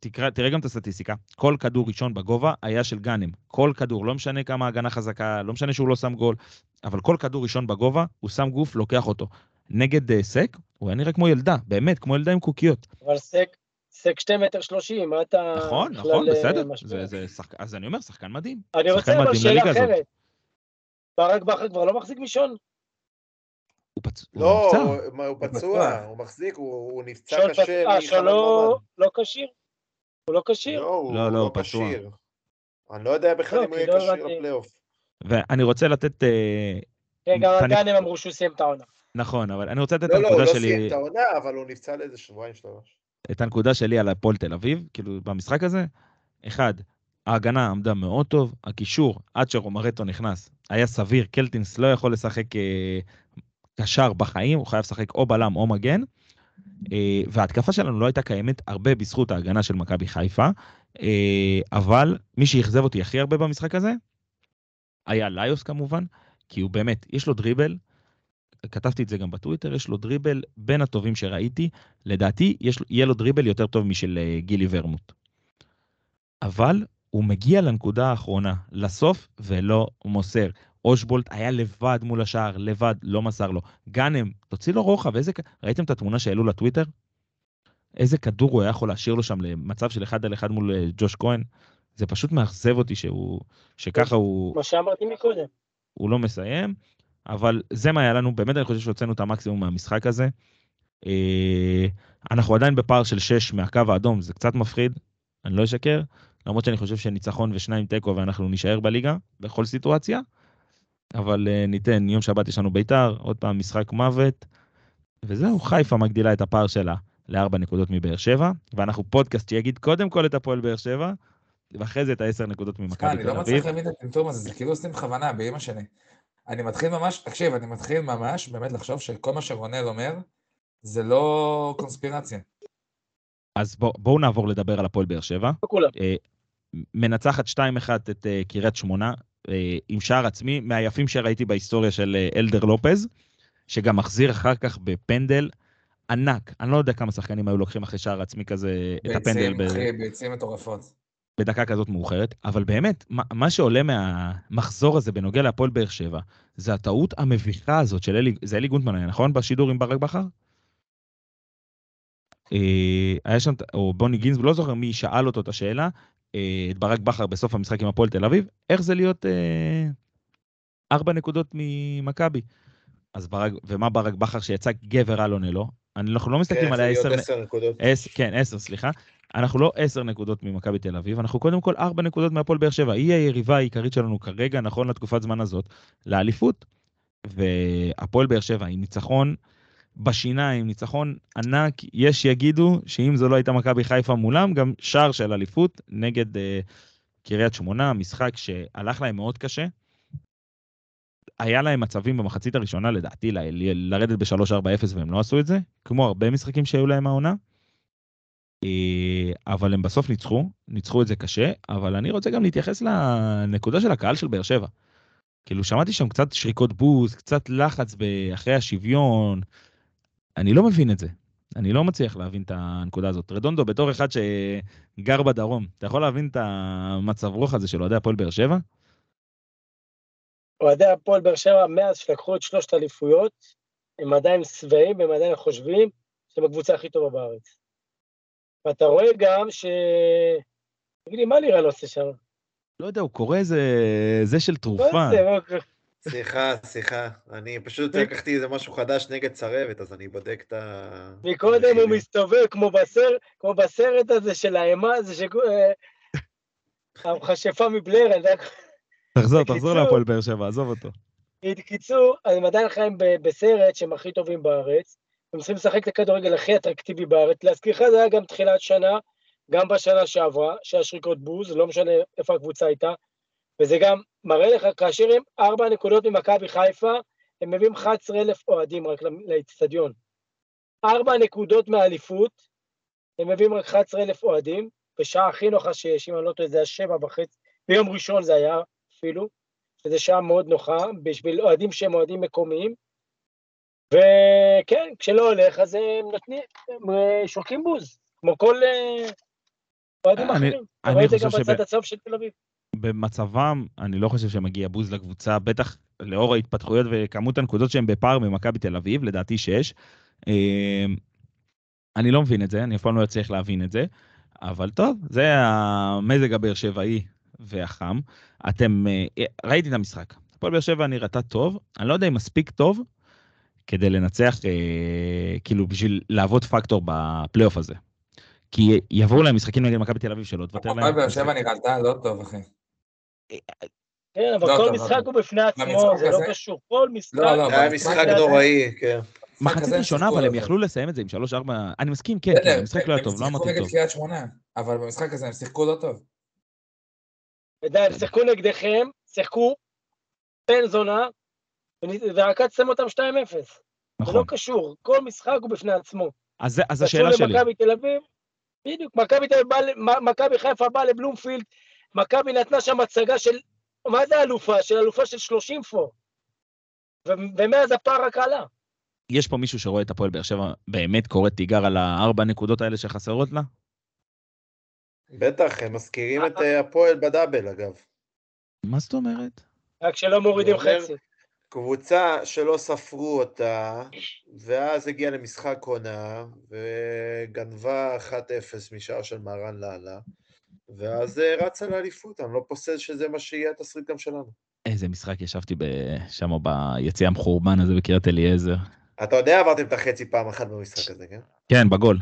Speaker 3: תקרא, תראה גם את הסטטיסטיקה, כל כדור ראשון בגובה היה של גאנם. כל כדור, לא משנה כמה הגנה חזקה, לא משנה שהוא לא שם גול, אבל כל כדור ראשון בגובה, הוא שם גוף, לוקח אותו. נגד אה, סק, הוא היה נראה כמו ילדה, באמת, כמו ילדה עם קוקיות.
Speaker 4: אבל סק, סק שתי מטר שלושים, מה אתה...
Speaker 3: נכון, נכון,
Speaker 4: אה,
Speaker 3: בסדר. זה, זה שחק... אז אני אומר, שחקן מדהים.
Speaker 4: אני רוצה אבל שאלה. אחרת. ברק בכר כבר לא מחזיק מישון?
Speaker 3: הוא פצ... הוא
Speaker 5: לא. הוא- מה, הוא
Speaker 2: הוא
Speaker 5: פצוע,
Speaker 2: פצוע.
Speaker 5: הוא מחזיק, הוא הוא נפצע קשה
Speaker 4: פצוע,
Speaker 5: מחמד
Speaker 4: שלא
Speaker 5: ממ"ד.
Speaker 4: לא כשיר? הוא לא כשיר?
Speaker 5: לא, הוא
Speaker 3: לא, לא,
Speaker 5: לא
Speaker 3: הוא פצוע.
Speaker 5: כשיר. אני לא יודע בכלל
Speaker 4: לא,
Speaker 5: אם הוא יהיה כשיר. לפלייאוף.
Speaker 3: ואני רוצה לתת... אה,
Speaker 4: כן, גם
Speaker 3: תניק-
Speaker 4: הגאנם אמרו שהוא סיים את העונה.
Speaker 3: נכון, אבל אני רוצה לתת את
Speaker 5: לא, לא, הוא
Speaker 3: הנקודה
Speaker 5: לא
Speaker 3: שלי...
Speaker 5: סיים את העונה, אבל הוא נפצע לאיזה שבועיים שלוש.
Speaker 3: את הנקודה שלי על הפועל תל אביב, כאילו במשחק הזה, אחד, ההגנה עמדה מאוד טוב, הקישור, עד שרומרטו נכנס, היה סביר, קלטינס לא יכול לשחק אה, קשר בחיים, הוא חייב לשחק או בלם או מגן, אה, וההתקפה שלנו לא הייתה קיימת הרבה בזכות ההגנה של מכבי חיפה, אה, אבל מי שאכזב אותי הכי הרבה במשחק הזה, היה ליוס כמובן, כי הוא באמת, יש לו דריבל, כתבתי את זה גם בטוויטר, יש לו דריבל בין הטובים שראיתי, לדעתי יש, יהיה לו דריבל יותר טוב משל אה, גילי ורמוט. אבל הוא מגיע לנקודה האחרונה, לסוף, ולא מוסר. אושבולט היה לבד מול השער, לבד, לא מסר לו. גאנם, תוציא לו רוחב, איזה... ראיתם את התמונה שהעלו לטוויטר? איזה כדור הוא היה יכול להשאיר לו שם למצב של אחד על אחד מול אה, ג'וש כהן? זה פשוט מאכזב אותי שהוא... שככה הוא...
Speaker 4: מה שאמרתי מקודם.
Speaker 3: הוא לא מסיים, אבל זה מה היה לנו, באמת אני חושב שהוצאנו את המקסימום מהמשחק הזה. אה, אנחנו עדיין בפער של 6 מהקו האדום, זה קצת מפחיד, אני לא אשקר, למרות שאני חושב שניצחון ושניים תיקו ואנחנו נישאר בליגה, בכל סיטואציה, אבל אה, ניתן, יום שבת יש לנו ביתר, עוד פעם משחק מוות, וזהו, חיפה מגדילה את הפער שלה לארבע נקודות מבאר שבע, ואנחנו פודקאסט שיגיד קודם כל את הפועל באר שבע, ואחרי זה את העשר נקודות ממכבי
Speaker 2: אני
Speaker 3: תל
Speaker 2: לא
Speaker 3: אביב.
Speaker 2: מצליח להבין את הטמטום הזה, זה כאילו עושים בכוונה, באמא שלי. אני מתחיל ממש, תקשיב, אני מתחיל ממש באמת לחשוב שכל מה שרונל אומר, זה לא קונספירציה.
Speaker 3: אז בוא, בואו נעבור לדבר על הפועל באר שבע.
Speaker 4: לא.
Speaker 3: אה, מנצחת 2-1 את אה, קריית שמונה, עם שער עצמי, מהיפים שראיתי בהיסטוריה של אה, אלדר לופז, שגם מחזיר אחר כך בפנדל ענק. אני לא יודע כמה שחקנים היו לוקחים אחרי שער עצמי כזה את הפנדל
Speaker 2: ביצים, מטורפות.
Speaker 3: בדקה כזאת מאוחרת, אבל באמת, מה, מה שעולה מהמחזור הזה בנוגע להפועל באר שבע, זה הטעות המביכה הזאת של אלי, זה אלי גונטמן נכון? בשידור עם ברק בכר? אה, היה שם, או בוני גינזבורג, לא זוכר מי שאל אותו את השאלה, אה, את ברק בכר בסוף המשחק עם הפועל תל אביב, איך זה להיות אה, ארבע נקודות ממכבי? אז ברק, ומה ברק בכר שיצא גבר אלונלו? אנחנו לא מסתכלים
Speaker 5: כן,
Speaker 3: על העשר... כן, עשר, סליחה. אנחנו לא עשר נקודות ממכבי תל אביב, אנחנו קודם כל ארבע נקודות מהפועל באר שבע. היא היריבה העיקרית שלנו כרגע, נכון לתקופת זמן הזאת, לאליפות. והפועל באר שבע עם ניצחון בשיניים, ניצחון ענק, יש שיגידו שאם זו לא הייתה מכבי חיפה מולם, גם שער של אליפות נגד uh, קריית שמונה, משחק שהלך להם מאוד קשה. היה להם מצבים במחצית הראשונה, לדעתי, ל- ל- לרדת ב-3-4-0 והם לא עשו את זה, כמו הרבה משחקים שהיו להם העונה. אה, אבל הם בסוף ניצחו, ניצחו את זה קשה, אבל אני רוצה גם להתייחס לנקודה של הקהל של באר שבע. כאילו, שמעתי שם קצת שריקות בוז, קצת לחץ אחרי השוויון. אני לא מבין את זה. אני לא מצליח להבין את הנקודה הזאת. רדונדו, בתור אחד שגר בדרום, אתה יכול להבין את המצב רוח הזה של אוהדי הפועל באר שבע?
Speaker 4: אוהדי הפועל באר שבע, מאז שלקחו את שלושת האליפויות, הם עדיין שבעים, הם עדיין חושבים שהם הקבוצה הכי טובה בארץ. ואתה רואה גם ש... תגיד לי, מה לירן עושה שם?
Speaker 3: לא יודע, הוא קורא איזה... זה של
Speaker 4: מה
Speaker 3: תרופה.
Speaker 4: זה?
Speaker 5: סליחה, סליחה. אני פשוט
Speaker 4: מי-
Speaker 5: לקחתי איזה משהו חדש נגד צרבת, אז אני בודק את ה...
Speaker 4: מקודם הוא. מסתובב כמו בסרט, כמו בסרט הזה של האימה, הזה ש... אה, המכשפה מבלר, אני יודע...
Speaker 3: תחזור,
Speaker 4: בקיצור-
Speaker 3: תחזור להפועל באר שבע, עזוב אותו.
Speaker 4: בקיצור, הם עדיין חיים ב- בסרט שהם הכי טובים בארץ, הם צריכים לשחק את הכדורגל הכי אטרקטיבי בארץ. להזכירך, זה היה גם תחילת שנה, גם בשנה שעברה, שהיה שריקות בוז, לא משנה איפה הקבוצה הייתה, וזה גם מראה לך, כאשר הם ארבע נקודות ממכבי חיפה, הם מביאים 11,000 אוהדים רק לאצטדיון. ארבע נקודות מהאליפות, הם מביאים רק 11,000 אוהדים, בשעה הכי נוחה שיש, אם אני לא טועה, זה היה שבע וחצי, ביום ראשון זה היה אפילו, שזו שעה מאוד נוחה, בשביל אוהדים שהם אוהדים מקומיים. וכן, כשלא הולך, אז הם נותנים, הם אה, שורקים בוז. כמו כל אה, אוהדים
Speaker 3: אני-
Speaker 4: אחרים. אתה
Speaker 3: אני
Speaker 4: רואה את זה
Speaker 3: חושב
Speaker 4: גם בצד הצהוב של תל אביב.
Speaker 3: במצבם, אני לא חושב שמגיע בוז לקבוצה, בטח לאור ההתפתחויות וכמות הנקודות שהם בפער ממכבי תל אביב, לדעתי שש. אמ, אני לא מבין את זה, אני אף פעם לא אצליח להבין את זה, אבל טוב, זה המזג הבאר שבעי והחם. אתם, אה, ראיתי את המשחק. הפועל באר שבע נראתה טוב, אני לא יודע אם מספיק טוב כדי לנצח, אה, כאילו בשביל להוות פקטור בפלייאוף הזה. כי יבואו להם משחקים נגד מכבי תל אביב שלא תוותר להם.
Speaker 2: הפועל באר שבע נראתה לא טוב, אחי.
Speaker 4: כן, אבל
Speaker 2: לא,
Speaker 4: כל משחק הוא בפני עצמו, זה לא קשור. כל משחק...
Speaker 2: לא, לא,
Speaker 5: זה היה משחק נוראי, כן.
Speaker 3: מחצית ראשונה,
Speaker 2: שיחקו
Speaker 3: אבל הם
Speaker 2: זה.
Speaker 3: יכלו לסיים את זה עם 3-4, אני מסכים, כן, כן, המשחק לא היה
Speaker 2: הם
Speaker 3: טוב, לא
Speaker 2: שיחקו
Speaker 3: אמרתי
Speaker 2: נגד
Speaker 3: טוב.
Speaker 2: קריית שמונה, אבל במשחק הזה הם שיחקו לא טוב.
Speaker 4: יודע, הם שיחקו נגדכם, שיחקו בן זונה, ונ- ועקצתם אותם 2-0. זה
Speaker 3: נכון.
Speaker 4: לא קשור, כל משחק הוא בפני עצמו.
Speaker 3: אז זה- אז
Speaker 4: קשור
Speaker 3: השאלה שלי,
Speaker 4: למכבי תל אביב, בדיוק, מכבי חיפה באה לבלומפילד, מכבי נתנה שם הצגה של, מה זה אלופה? של אלופה של 30 פור. ו- ומאז הפער רק עלה.
Speaker 3: יש פה מישהו שרואה את הפועל באר שבע באמת קורא תיגר על הארבע נקודות האלה שחסרות לה?
Speaker 5: בטח, הם מזכירים את אה, הפועל בדאבל, אגב.
Speaker 3: מה זאת אומרת?
Speaker 4: רק שלא מורידים חצי.
Speaker 5: קבוצה שלא ספרו אותה, ואז הגיעה למשחק עונה, וגנבה 1-0 משער של מהרן לאללה, ואז אה, רצה לאליפות, אני לא פוסל שזה מה שיהיה התסריט גם שלנו.
Speaker 3: איזה משחק ישבתי שם ביציע המחורבן הזה בקריית אליעזר.
Speaker 5: אתה יודע, עברתם את החצי פעם אחת במשחק הזה, כן?
Speaker 3: כן, בגול.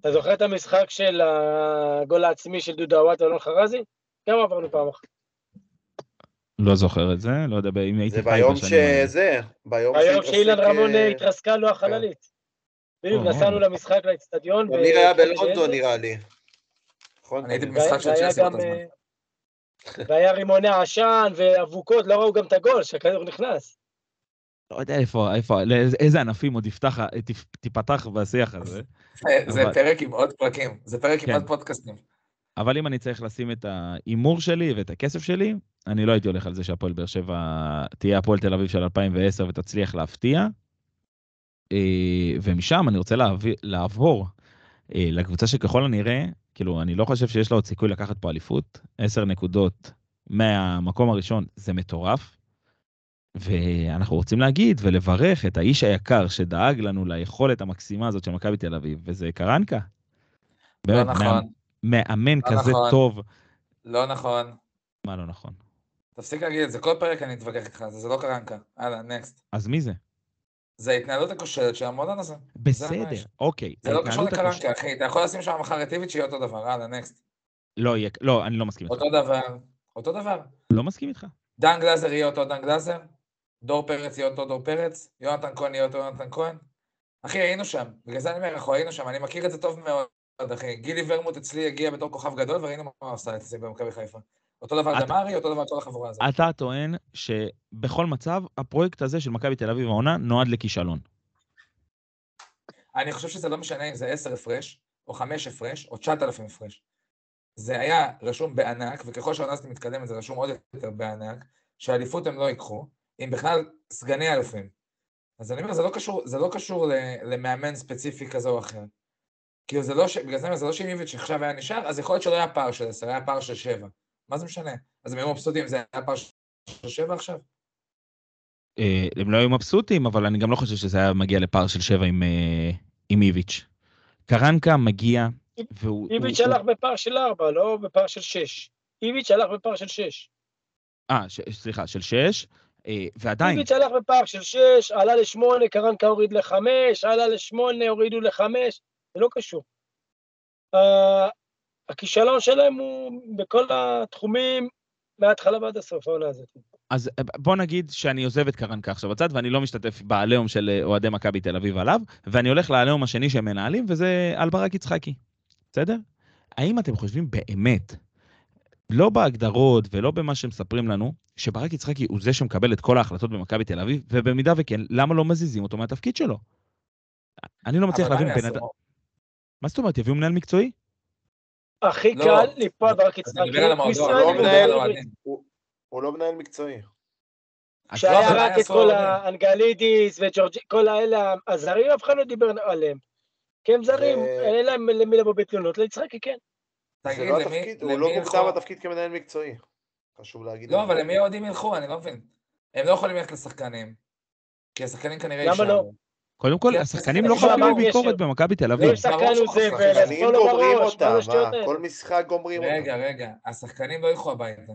Speaker 4: אתה זוכר את המשחק של הגול העצמי של דודו עוואט ואלון חרזי? גם עברנו פעם אחת.
Speaker 3: לא זוכר את זה, לא יודע אם הייתי
Speaker 5: זה
Speaker 3: חי
Speaker 5: ביום
Speaker 3: בשנים האלה.
Speaker 5: שזה, ביום
Speaker 4: היום שאילן
Speaker 5: שהתרסק,
Speaker 4: רמון
Speaker 5: אה,
Speaker 4: התרסקה לו החללית. בדיוק,
Speaker 3: או,
Speaker 4: נסענו. למשחק לאצטדיון.
Speaker 5: אמיר היה בלונדון נראה לי. נכון?
Speaker 2: אני הייתי? במשחק של צ'לסי באותו זמן.
Speaker 4: אה, והיה רימוני עשן ואבוקות, לא ראו גם את הגול, שהכדור נכנס.
Speaker 3: לא יודע איפה, איפה, לאיזה- איזה ענפים עוד יפתח, תיפתח בשיח הזה.
Speaker 2: זה- פרק עם עוד פרקים, זה פרק עם
Speaker 3: כן.
Speaker 2: עוד פודקאסטים.
Speaker 3: אבל אם אני צריך לשים את ההימור שלי ואת הכסף שלי, אני לא הייתי הולך על זה שהפועל באר שבע תהיה הפועל תל אביב של 2010 ותצליח להפתיע. אה, ומשם אני רוצה לעבור אה, לקבוצה שככל הנראה, כאילו, אני לא חושב שיש לה עוד סיכוי לקחת פה אליפות. 10 נקודות מהמקום הראשון זה מטורף. ואנחנו רוצים להגיד ולברך את האיש היקר שדאג לנו ליכולת המקסימה הזאת של מכבי תל אביב, וזה קרנקה.
Speaker 2: לא נכון,
Speaker 3: מאמן
Speaker 2: לא
Speaker 3: כזה
Speaker 2: נכון.
Speaker 3: טוב.
Speaker 2: לא נכון.
Speaker 3: מה לא נכון?
Speaker 2: תפסיק להגיד את זה, כל פרק אני אתווכח איתך, זה זה לא קרנקה. הלאה, נקסט.
Speaker 3: אז מי זה?
Speaker 2: זה ההתנהלות הכושלת של המועדון הזה.
Speaker 3: בסדר,
Speaker 2: ממש.
Speaker 3: אוקיי.
Speaker 2: זה לא קשור לקרנקה, אחי. אתה יכול לשים שם מחר את איביץ' שיהיה אותו דבר. הלאה, נקסט.
Speaker 3: לא, יהיה- לא, אני לא מסכים איתך.
Speaker 2: אותו דבר. אותו דבר.
Speaker 3: לא מסכים איתך.
Speaker 2: דן גלזר יהיה אותו דן גלזר, דור פרץ יהיה אותו דור פרץ, יונתן כהן יהיה אותו יונתן כהן. אחי, היינו שם, בגלל זה אני אומר, אנחנו היינו שם, אני מכיר את זה טוב מאוד, אחי. גילי ורמוט אצלי הגיע בתור כוכב גדול, וראינו מה הוא עשה אצלי במכבי חיפה. אותו דבר
Speaker 3: אתה-
Speaker 2: דמארי, אותו דבר כל החבורה הזאת.
Speaker 3: אתה טוען שבכל מצב, הפרויקט הזה של מכבי תל אביב העונה נועד לכישלון.
Speaker 2: אני חושב שזה לא משנה אם זה 10 הפרש, או 5 הפרש, או 9,000 הפרש. זה היה רשום בענק, וככל שהעונה הזאת מתקדמת זה רשום עוד יותר בענק, שהאליפות הם לא ייקחו, אם בכלל סגני אלופים. אז אני אומר, זה לא קשור, זה לא קשור למאמן ספציפי כזה או אחר. כאילו זה לא, ש... בגלל זה זה לא שאם איביץ' עכשיו היה נשאר, אז יכול להיות שלא היה פער של 10, היה פער של 7. מה זה משנה? אז הם היו מבסוטים זה היה פער של 7 עכשיו?
Speaker 3: אה, הם לא היו מבסוטים, אבל אני גם לא חושב שזה היה מגיע לפער של שבע עם, אה, עם איביץ'. קרנקה מגיע, והוא...
Speaker 4: איביץ'
Speaker 3: הוא-
Speaker 4: הלך בפער של 4, לא בפער של 6. איביץ' הלך בפער של 6.
Speaker 3: אה, ש- סליחה, של שש, אה, ועדיין,
Speaker 4: איביץ' הלך בפער של 6, עלה ל-8, קרנקה הוריד ל-5, עלה ל-8, הורידו ל-5, זה לא קשור. הכישלון שלהם הוא בכל התחומים, מההתחלה ועד הסוף, העונה הזאת.
Speaker 3: אז אה, בוא נגיד שאני עוזב את קרנקה עכשיו בצד, ואני לא משתתף בעליהום של אה, אוהדי מכבי תל אביב עליו, ואני הולך לעליהום השני שהם מנהלים, וזה על ברק יצחקי. בסדר? האם אתם חושבים באמת, לא בהגדרות ולא במה שמספרים לנו, שברק יצחקי הוא זה שמקבל את כל ההחלטות במכבי תל אביב, ובמידה וכן, למה לא מזיזים אותו מהתפקיד שלו? אני לא מצליח להבין בן? אדם... מה זאת אומרת, יביאו מנהל מקצועי?
Speaker 4: הכי
Speaker 2: לא,
Speaker 4: קל ליפול ברק יצחקי.
Speaker 5: לא
Speaker 2: לא.
Speaker 5: הוא- הוא לא מנהל מקצועי.
Speaker 4: שהיה
Speaker 2: אבל
Speaker 4: רק את כל? האנגלידיס וג'ורג'י, כל האלה הזרים, אף אחד לא דיבר עליהם. כי הם זרים, אין להם למי לבוא בתלונות, ליצחקי כן.
Speaker 5: זה
Speaker 2: תגיד,
Speaker 5: לא
Speaker 2: למי
Speaker 5: התפקיד, הוא לא מוגדר בתפקיד כמנהל מקצועי. חשוב להגיד.
Speaker 2: לא. אבל למי האוהדים ילכו? אני לא מבין. הם לא יכולים ללכת לשחקנים. כי השחקנים כנראה
Speaker 4: למה
Speaker 2: יישארו.
Speaker 4: לא?
Speaker 3: קודם כל, השחקנים לא חייבים
Speaker 4: הקשר?
Speaker 3: במכבי תל
Speaker 4: לא
Speaker 3: אביב.
Speaker 4: אם שחקן
Speaker 2: ברור
Speaker 4: הוא
Speaker 2: שהוא
Speaker 4: זבל, אז
Speaker 2: שחקנים
Speaker 5: שחקנים
Speaker 4: פה לו
Speaker 5: גומרים אותם? כל משחק גומרים אותם.
Speaker 2: רגע, רגע, השחקנים לא ילכו הביתה.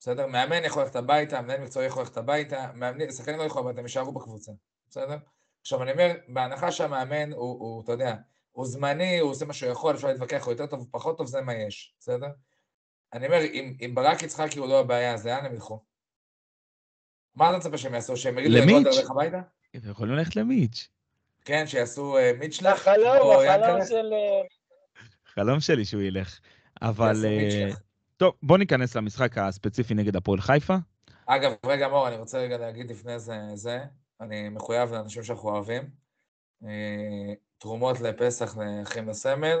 Speaker 2: בסדר? מאמן יכול ללכת הביתה, מנהל מקצועי יכול ללכת הביתה, מאמנים- שחקנים לא ילכו הביתה, הם יישארו בקבוצה. בסדר? עכשיו, אני אומר, בהנחה שהמאמן הוא, אתה יודע, הוא זמני, הוא עושה מה שהוא יכול, אפשר להתווכח, הוא יותר טוב, הוא פחות טוב, זה מה יש, בסדר? אני אומר, אם, אם ברק יצחקי הוא לא הבעיה, אז לאן הם ילכו? מה אתה מצפה שהם יעשו? שהם יגידו הביתה?
Speaker 3: הם יכולים ללכת למיץ'.
Speaker 2: כן, שיעשו אה?
Speaker 4: החלום,
Speaker 2: או
Speaker 4: החלום
Speaker 2: ינקלס?
Speaker 4: של... אה,
Speaker 3: חלום שלי שהוא ילך. אבל... אה. טוב, בוא ניכנס למשחק הספציפי נגד הפועל חיפה.
Speaker 2: אגב, רגע, מור, אני רוצה רגע להגיד לפני זה, זה, אני מחויב לאנשים שאנחנו אוהבים. תרומות לפסח לאחים לסמל.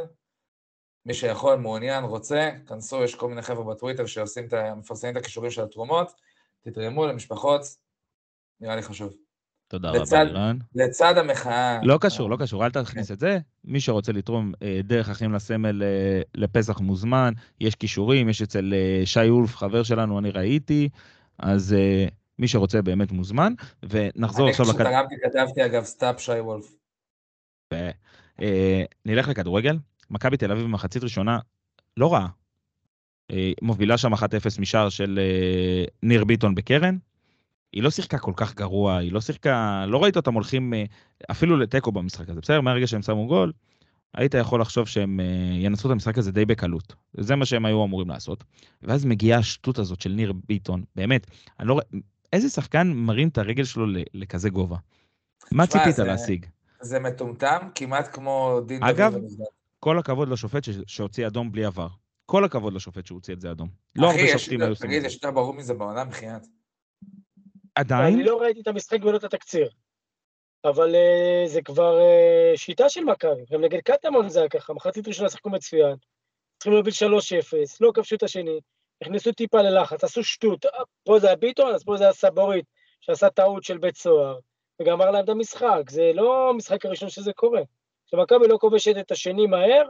Speaker 2: מי שיכול, מעוניין, רוצה, כנסו, יש כל מיני חבר'ה בטוויטר שעושים את ה... מפרסמים את הקישורים של התרומות, תתרמו למשפחות, נראה לי חשוב.
Speaker 3: תודה
Speaker 2: לצד-
Speaker 3: רבה, לירן.
Speaker 2: לצד המחאה...
Speaker 3: לא קשור, לא קשור, אל תכניס את זה. מי שרוצה לתרום אה, דרך אחים לסמל אה, לפסח מוזמן, יש קישורים, יש אצל אה, שי וולף, חבר שלנו, אני ראיתי, אז מי שרוצה באמת מוזמן, ונחזור
Speaker 2: אני
Speaker 3: עכשיו לכד...
Speaker 2: כשתרמתי כתבתי אגב סטאפ שי וולף.
Speaker 3: אה, נלך לכדורגל. מכבי תל אביב במחצית ראשונה לא רעה. מובילה שם 1-0 משער של ניר ביטון בקרן. היא לא שיחקה כל כך גרוע, היא לא שיחקה, לא ראית אותם הולכים אה, אפילו לתיקו במשחק הזה, בסדר? מהרגע שהם שמו גול, היית יכול לחשוב שהם אה, ינצחו את המשחק הזה די בקלות. זה מה שהם היו אמורים לעשות. ואז מגיעה השטות הזאת של ניר ביטון, באמת, אני לא איזה שחקן מרים את הרגל שלו לכזה גובה? מה ציפית
Speaker 2: זה-
Speaker 3: להשיג?
Speaker 2: זה מטומטם, כמעט כמו דין
Speaker 3: אגב,
Speaker 2: דוד במסגרת.
Speaker 3: כל הכבוד לשופט ש- שהוציא אדום בלי עבר. כל הכבוד לשופט שהוציא את זה אדום. לא
Speaker 2: אחי,
Speaker 3: הרבה
Speaker 2: יש-
Speaker 3: שופטים היו עושים
Speaker 2: תגיד. יש יותר ברור מזה בעולם, בחייאת.
Speaker 3: עדיין,
Speaker 4: אני לא ראיתי את המשחק ולא את התקציר. אבל אה, זה כבר אה, שיטה של מכבי. גם נגד קטמון זה היה ככה, מחצית ראשונה שיחקו מצוין. צריכים להוביל 3-0, לא כבשו את השני, נכנסו טיפה ללחץ, עשו שטות. אה, פה זה היה ביטון, אז פה זה היה סבורית, שעשה טעות של בית סוהר, וגמר להם את המשחק. זה לא המשחק הראשון שזה קורה. כשמכבי לא כובשת את השני מהר,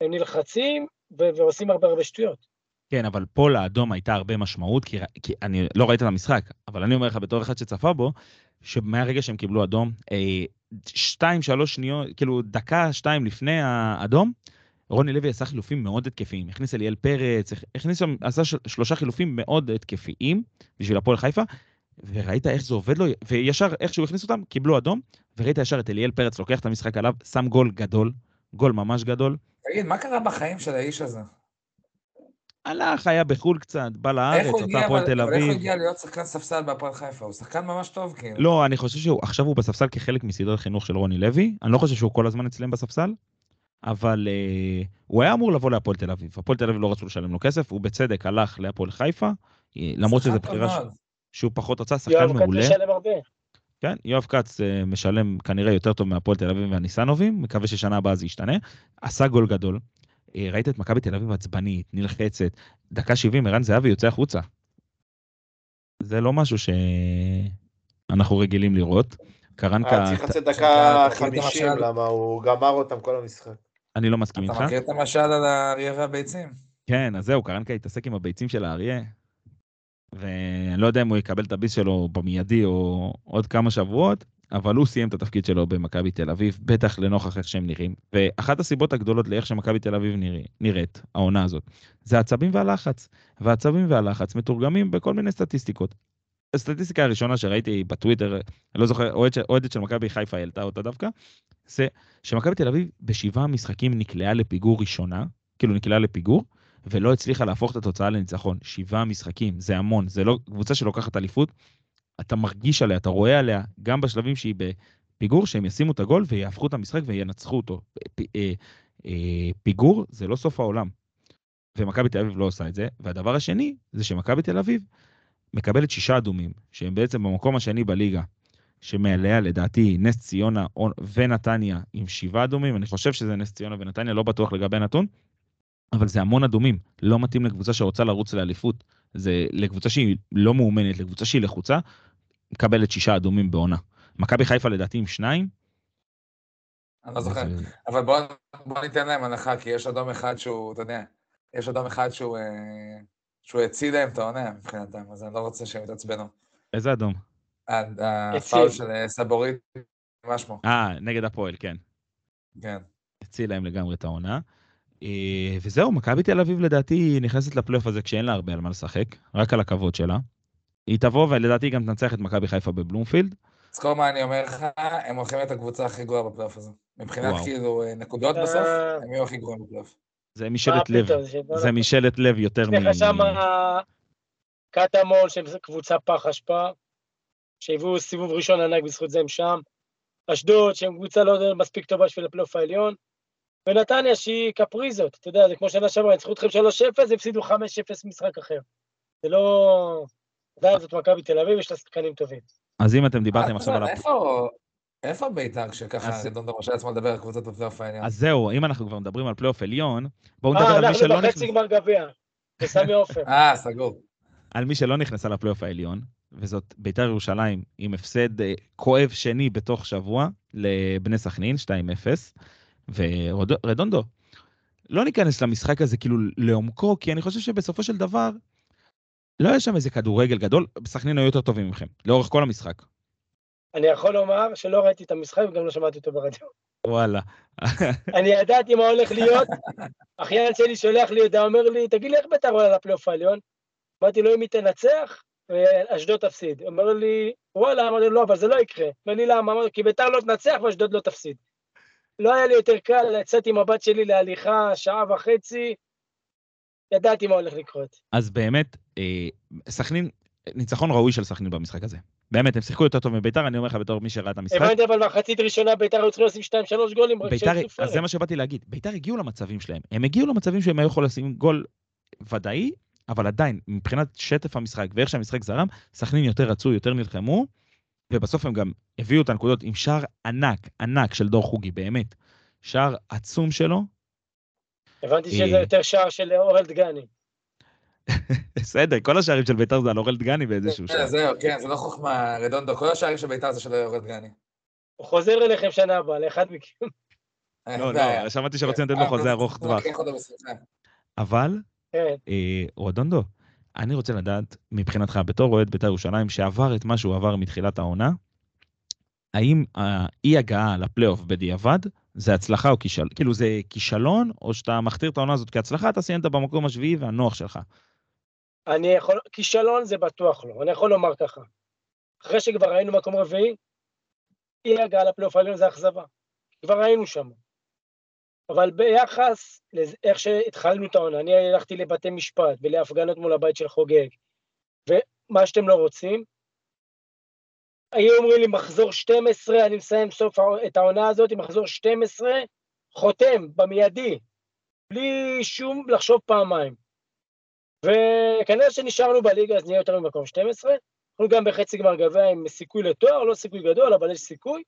Speaker 4: הם נלחצים ו- ועושים הרבה הרבה שטויות.
Speaker 3: כן, אבל פה לאדום הייתה הרבה משמעות, כי, כי אני לא ראית את המשחק, אבל אני אומר לך בתור אחד שצפה בו, שמהרגע שהם קיבלו אדום, אה, שתיים, שלוש שניות, כאילו דקה, שתיים לפני האדום, רוני לוי עשה חילופים מאוד התקפיים. הכניס אליאל פרץ, הכ- הכניס שם, עשה שלושה חילופים מאוד התקפיים בשביל הפועל חיפה, וראית איך זה עובד לו, וישר איך שהוא הכניס אותם, קיבלו אדום, וראית ישר את אליאל פרץ לוקח את המשחק עליו, שם גול גדול, גול ממש גדול.
Speaker 2: תגיד, מה קרה בחיים של האיש הזה?
Speaker 3: הלך, היה בחו"ל קצת, בא לארץ, רצה הפועל תל
Speaker 2: אבל איך הוא
Speaker 3: אביב.
Speaker 2: הגיע להיות שחקן ספסל בהפועל חיפה? הוא שחקן ממש טוב, כאילו.
Speaker 3: לא, אני חושב שהוא עכשיו הוא בספסל כחלק מסדרת חינוך של רוני לוי. אני לא חושב שהוא כל הזמן אצלם בספסל, אבל אה, הוא היה אמור לבוא להפועל תל אביב. הפועל תל אביב לא רצו לשלם לו כסף, הוא בצדק הלך להפועל חיפה, אה, למרות שזו בחירה ש-. שהוא פחות רצה, שחקן מעולה. כן, יואב כץ אה, משלם כנראה יותר טוב מהפועל תל אביב והניסנובים, מקווה ששנה הבאה זה ישתנה. עשה גול גדול. אה, ראית את מכבי תל אביב עצבנית, נלחצת, דקה 70, ערן זהבי יוצא החוצה. זה לא משהו שאנחנו רגילים לראות. קרנקה,
Speaker 5: אה, צריך לצאת דקה
Speaker 2: מכיר את
Speaker 5: 50,
Speaker 2: המשל?
Speaker 5: למה הוא גמר אותם כל המשחק.
Speaker 3: אני לא מסכים איתך.
Speaker 2: אתה מכיר את המשל על האריה והביצים?
Speaker 3: כן, אז זהו, קרנקה התעסק עם הביצים של האריה, ואני לא יודע אם הוא יקבל את הביס שלו במיידי או עוד כמה שבועות, אבל הוא סיים את התפקיד שלו במכבי תל אביב, בטח לנוכח איך שהם נראים. ואחת הסיבות הגדולות לאיך שמכבי תל אביב נראה, נראית, העונה הזאת, זה העצבים והלחץ. והעצבים והלחץ מתורגמים בכל מיני סטטיסטיקות. הסטטיסטיקה הראשונה שראיתי בטוויטר, אני לא זוכר, אוהד של- אוהדת של מכבי חיפה העלתה אותה דווקא, זה שמכבי תל אביב בשבעה משחקים נקלעה לפיגור ראשונה, כאילו נקלעה לפיגור, ולא הצליחה להפוך את התוצאה לניצחון. שבעה משחקים, זה המון, זה לא קבוצה שלוקחת אליפות, אתה מרגיש עליה, אתה רואה עליה, גם בשלבים שהיא בפיגור, שהם ישימו את הגול ויהפכו את המשחק וינצחו אותו. אה, אה, פיגור זה לא סוף העולם. ומכבי תל אביב לא עושה את זה. והדבר השני, זה שמכבי תל אביב מקבלת שישה אדומים, שהם בעצם במקום השני בליגה, שמעליה לדעתי נס ציונה ונתניה עם שבעה אדומים, אני חושב שזה נס ציונה ונתניה, לא בטוח לגבי הנתון, אבל זה המון אדומים, לא מתאים לקבוצה שרוצה לרוץ לאליפות. זה לקבוצה שהיא לא מאומנת, לקבוצה שהיא לחוצה, מקבלת שישה אדומים בעונה. מכבי חיפה לדעתי עם שניים,
Speaker 2: אני לא זוכר.
Speaker 3: זה-
Speaker 2: אבל בוא, בוא ניתן להם הנחה, כי יש אדום אחד שהוא, אתה יודע, יש אדום אחד שהוא, אה, שהוא הציל להם את העונה מבחינתם, אז אני לא רוצה שהם יתעצבנו.
Speaker 3: איזה אדום?
Speaker 2: ה- הפאול
Speaker 4: הציל.
Speaker 2: של אה, סבורית, מה שמו?
Speaker 3: אה, נגד הפועל, כן.
Speaker 2: כן.
Speaker 3: הציל להם לגמרי את העונה. אה, וזהו, מכבי תל אביב לדעתי נכנסת לפלייאוף הזה כשאין לה הרבה על מה לשחק, רק על הכבוד שלה. היא תבוא ולדעתי היא גם תנצח את מכבי חיפה בבלומפילד.
Speaker 2: זכור מה אני אומר לך, הם הולכים להיות הקבוצה הכי גרועה בפלייאוף הזה. מבחינת
Speaker 3: וואו.
Speaker 2: כאילו אה, נקודות
Speaker 4: אה.
Speaker 2: בסוף, הם יהיו הכי גרועים בפלייאוף.
Speaker 3: זה משאלת לב, זה. משאלת לב יותר מ...
Speaker 4: יש לך שם קטמון, שהם קבוצה פח אשפה, שהביאו סיבוב ראשון ענק בזכות זה הם שם. אשדוד, שהם קבוצה לא מספיק טובה בשביל הפלייאוף העליון. ונתניה, שהיא קפריזות, אתה יודע, זה כמו שנה שעברה, ניצחו אתכם 3-0, הפסידו 5-0 משחק אחר. זה לא... עדיין זאת מכבי תל אביב, יש לה שחקנים טובים.
Speaker 3: אז אם אתם דיברתם
Speaker 2: אה,
Speaker 3: עכשיו על... הפ-
Speaker 2: איפה- איפה בית"ר כשככה
Speaker 3: אז-
Speaker 2: רדונדו מרשה לעצמו לדבר על קבוצות בפלייאוף העליון?
Speaker 3: אז זהו, אם אנחנו כבר מדברים על פלייאוף עליון, בואו נדבר
Speaker 4: אה,
Speaker 3: על מי
Speaker 4: אנחנו
Speaker 3: שלא
Speaker 4: בחצי
Speaker 3: נכנס...
Speaker 4: גמר גביע, בסמי עופר.
Speaker 2: אה, סגור.
Speaker 3: על מי שלא נכנסה לפלייאוף העליון, וזאת ביתר ירושלים עם הפסד אה, כואב שני בתוך שבוע לבני סכנין, 2-0, ורדונדו, לא ניכנס למשחק הזה כאילו לעומקו, כי אני חושב שבסופו של דבר, לא היה שם איזה כדורגל גדול, סכנין היו יותר טובים מכם, לאורך כל המשחק.
Speaker 4: אני יכול לומר שלא ראיתי את המשחק וגם לא שמעתי אותו ברדיו.
Speaker 3: וואלה.
Speaker 4: אני ידעתי מה הולך להיות, אחיין שלי שולח לי הודעה, אומר לי, תגיד לי איך בית"ר עולה לפלייאוף העליון? אמרתי לו, אם היא תנצח, אשדוד תפסיד. אומר לי, וואלה, אמרתי לו, לא, אבל זה לא יקרה. אומר לי, למה? אמרתי, כי בית"ר לא תנצח ואשדוד לא תפסיד. לא היה לי יותר קל, יצאתי עם הבת שלי להליכה, שעה וחצי, ידעתי מה הולך לקרות.
Speaker 3: אז באמת, סכנין, ניצחון ראוי של סכנין במשחק הזה. באמת, הם שיחקו יותר טוב מביתר, אני אומר לך בתור מי שראה את המשחק.
Speaker 4: הבנתי, אבל מחצית ראשונה בית"ר היו צריכים לשים 2-3 גולים,
Speaker 3: ביתר, אז זה מה שבאתי להגיד, ביתר הגיעו למצבים שלהם. הם הגיעו למצבים שהם היו יכולים לשים גול ודאי, אבל עדיין, מבחינת שטף המשחק ואיך שהמשחק זרם, סכנין יותר רצו, יותר נלחמו, ובסוף הם גם הביאו את הנקודות עם שער ענק, ענק של דור חוגי, באמת. שער עצום שלו.
Speaker 4: הבנתי שזה
Speaker 3: אה.
Speaker 4: יותר שער של אורל דגני.
Speaker 3: בסדר, כל השערים של ביתר זה על אורל דגני באיזשהו
Speaker 2: כן,
Speaker 3: שער.
Speaker 2: זהו, כן, זה לא חוכמה, רדונדו. כל השערים של בית"ר זה של יורד גני.
Speaker 4: הוא חוזר אליכם שנה הבאה, לאחד מכם.
Speaker 3: לא, לא, שמעתי שרוצים לתת לו חוזה ארוך טווח.
Speaker 2: בשמחה.
Speaker 3: אבל
Speaker 4: כן.
Speaker 3: אה, רודונדו, אני רוצה לדעת, מבחינתך, בתור אוהד בית"ר ירושלים, שעבר את מה שהוא עבר מתחילת העונה, האם האי-הגעה לפלייאוף בדיעבד זה הצלחה או כישלון? כאילו זה כישלון, או שאתה מכתיר את העונה הזאת כהצלחה, אתה סיימת במקום השביעי והנוח שלך.
Speaker 4: אני יכול, כישלון זה בטוח לא, אני יכול לומר ככה. אחרי שכבר היינו מקום רביעי, אי הגעה לפלייאוף העליון זה אכזבה. כבר היינו שם. אבל ביחס לאיך שהתחלנו את העונה, אני הלכתי לבתי משפט ולהפגנות מול הבית של חוגג, ומה שאתם לא רוצים, היו אומרים לי מחזור 12, אני מסיים סוף את העונה הזאת, מחזור 12, חותם, במיידי, בלי שום לחשוב פעמיים. וכנראה שנשארנו בליגה, אז נהיה יותר ממקום 12. אנחנו גם בחצי גמר גביע עם סיכוי לתואר, לא סיכוי גדול, אבל יש סיכוי.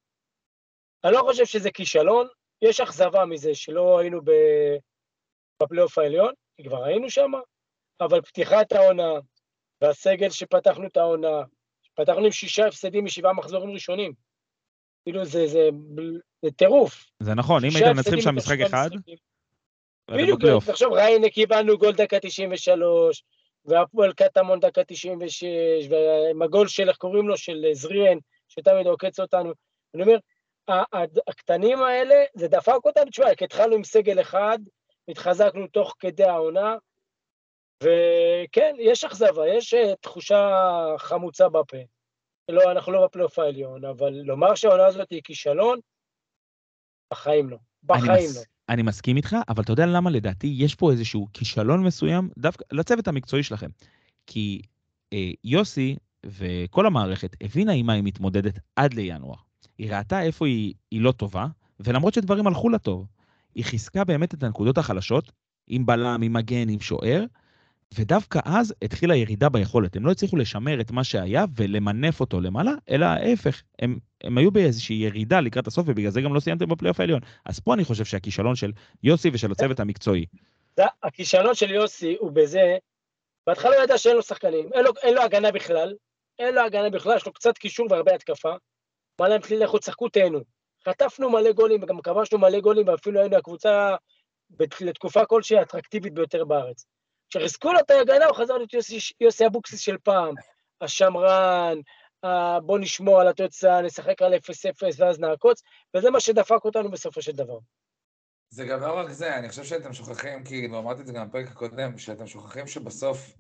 Speaker 4: אני לא חושב שזה כישלון, יש אכזבה מזה שלא היינו בפלייאוף העליון, כי כבר היינו שם, אבל פתיחת העונה והסגל שפתחנו את העונה, פתחנו עם שישה הפסדים משבעה מחזורים ראשונים. כאילו זה, זה, זה טירוף.
Speaker 3: זה נכון, אם הייתם מנצחים שם משחק אחד,
Speaker 4: משחקים. בדיוק. תחשוב, ריינה קיבלנו גול דקה 93, והפועל קטמון דקה 96, ועם הגול של, איך קוראים לו, של זריאן, שתמיד עוקץ אותנו. אני אומר, הקטנים האלה, זה דפק אותנו, תשמע, כי התחלנו עם סגל אחד, התחזקנו תוך כדי העונה, וכן, יש אכזבה, יש אה, תחושה חמוצה בפה. לא, אנחנו לא בפלייאוף העליון, אבל לומר שהעונה הזאת היא כישלון, בחיים לא.
Speaker 3: אני
Speaker 4: בחיים
Speaker 3: מס-
Speaker 4: לא.
Speaker 3: אני מסכים איתך, אבל אתה יודע למה לדעתי יש פה איזשהו כישלון מסוים, דווקא לצוות המקצועי שלכם. כי אה, יוסי וכל המערכת הבינה עם מה היא מתמודדת עד לינואר. היא ראתה איפה היא, היא לא טובה, ולמרות שדברים הלכו לה טוב, היא חיזקה באמת את הנקודות החלשות, עם בלם, עם מגן, עם שוער, ודווקא אז התחילה ירידה ביכולת. הם לא הצליחו לשמר את מה שהיה ולמנף אותו למעלה, אלא ההפך, הם, הם היו באיזושהי ירידה לקראת הסוף, ובגלל זה גם לא סיימתם בפלייאוף העליון. אז פה אני חושב שהכישלון של יוסי ושל הצוות המקצועי.
Speaker 4: הכישלון של יוסי הוא בזה, בהתחלה הוא ידע שאין לו שחקנים, אין לו, אין לו הגנה בכלל, אין לו הגנה בכלל, יש לו קצת קישור והרבה התקפה. אמר להם, לכו תשחקו, תהנו. חטפנו מלא גולים, וגם כבשנו מלא גולים, ואפילו היינו הקבוצה לתקופה כלשהי האטרקטיבית ביותר בארץ. כשחיזקו לו את ההגנה, הוא חזר להיות יוסי, יוסי אבוקסיס של פעם. השמרן, ה- בוא נשמור על התוצאה, נשחק על 0-0 ואז נעקוץ, וזה מה שדפק אותנו בסופו של דבר.
Speaker 2: זה גם לא רק זה, אני חושב שאתם שוכחים, כאילו, אמרתי את זה גם בפרק הקודם, שאתם שוכחים שבסוף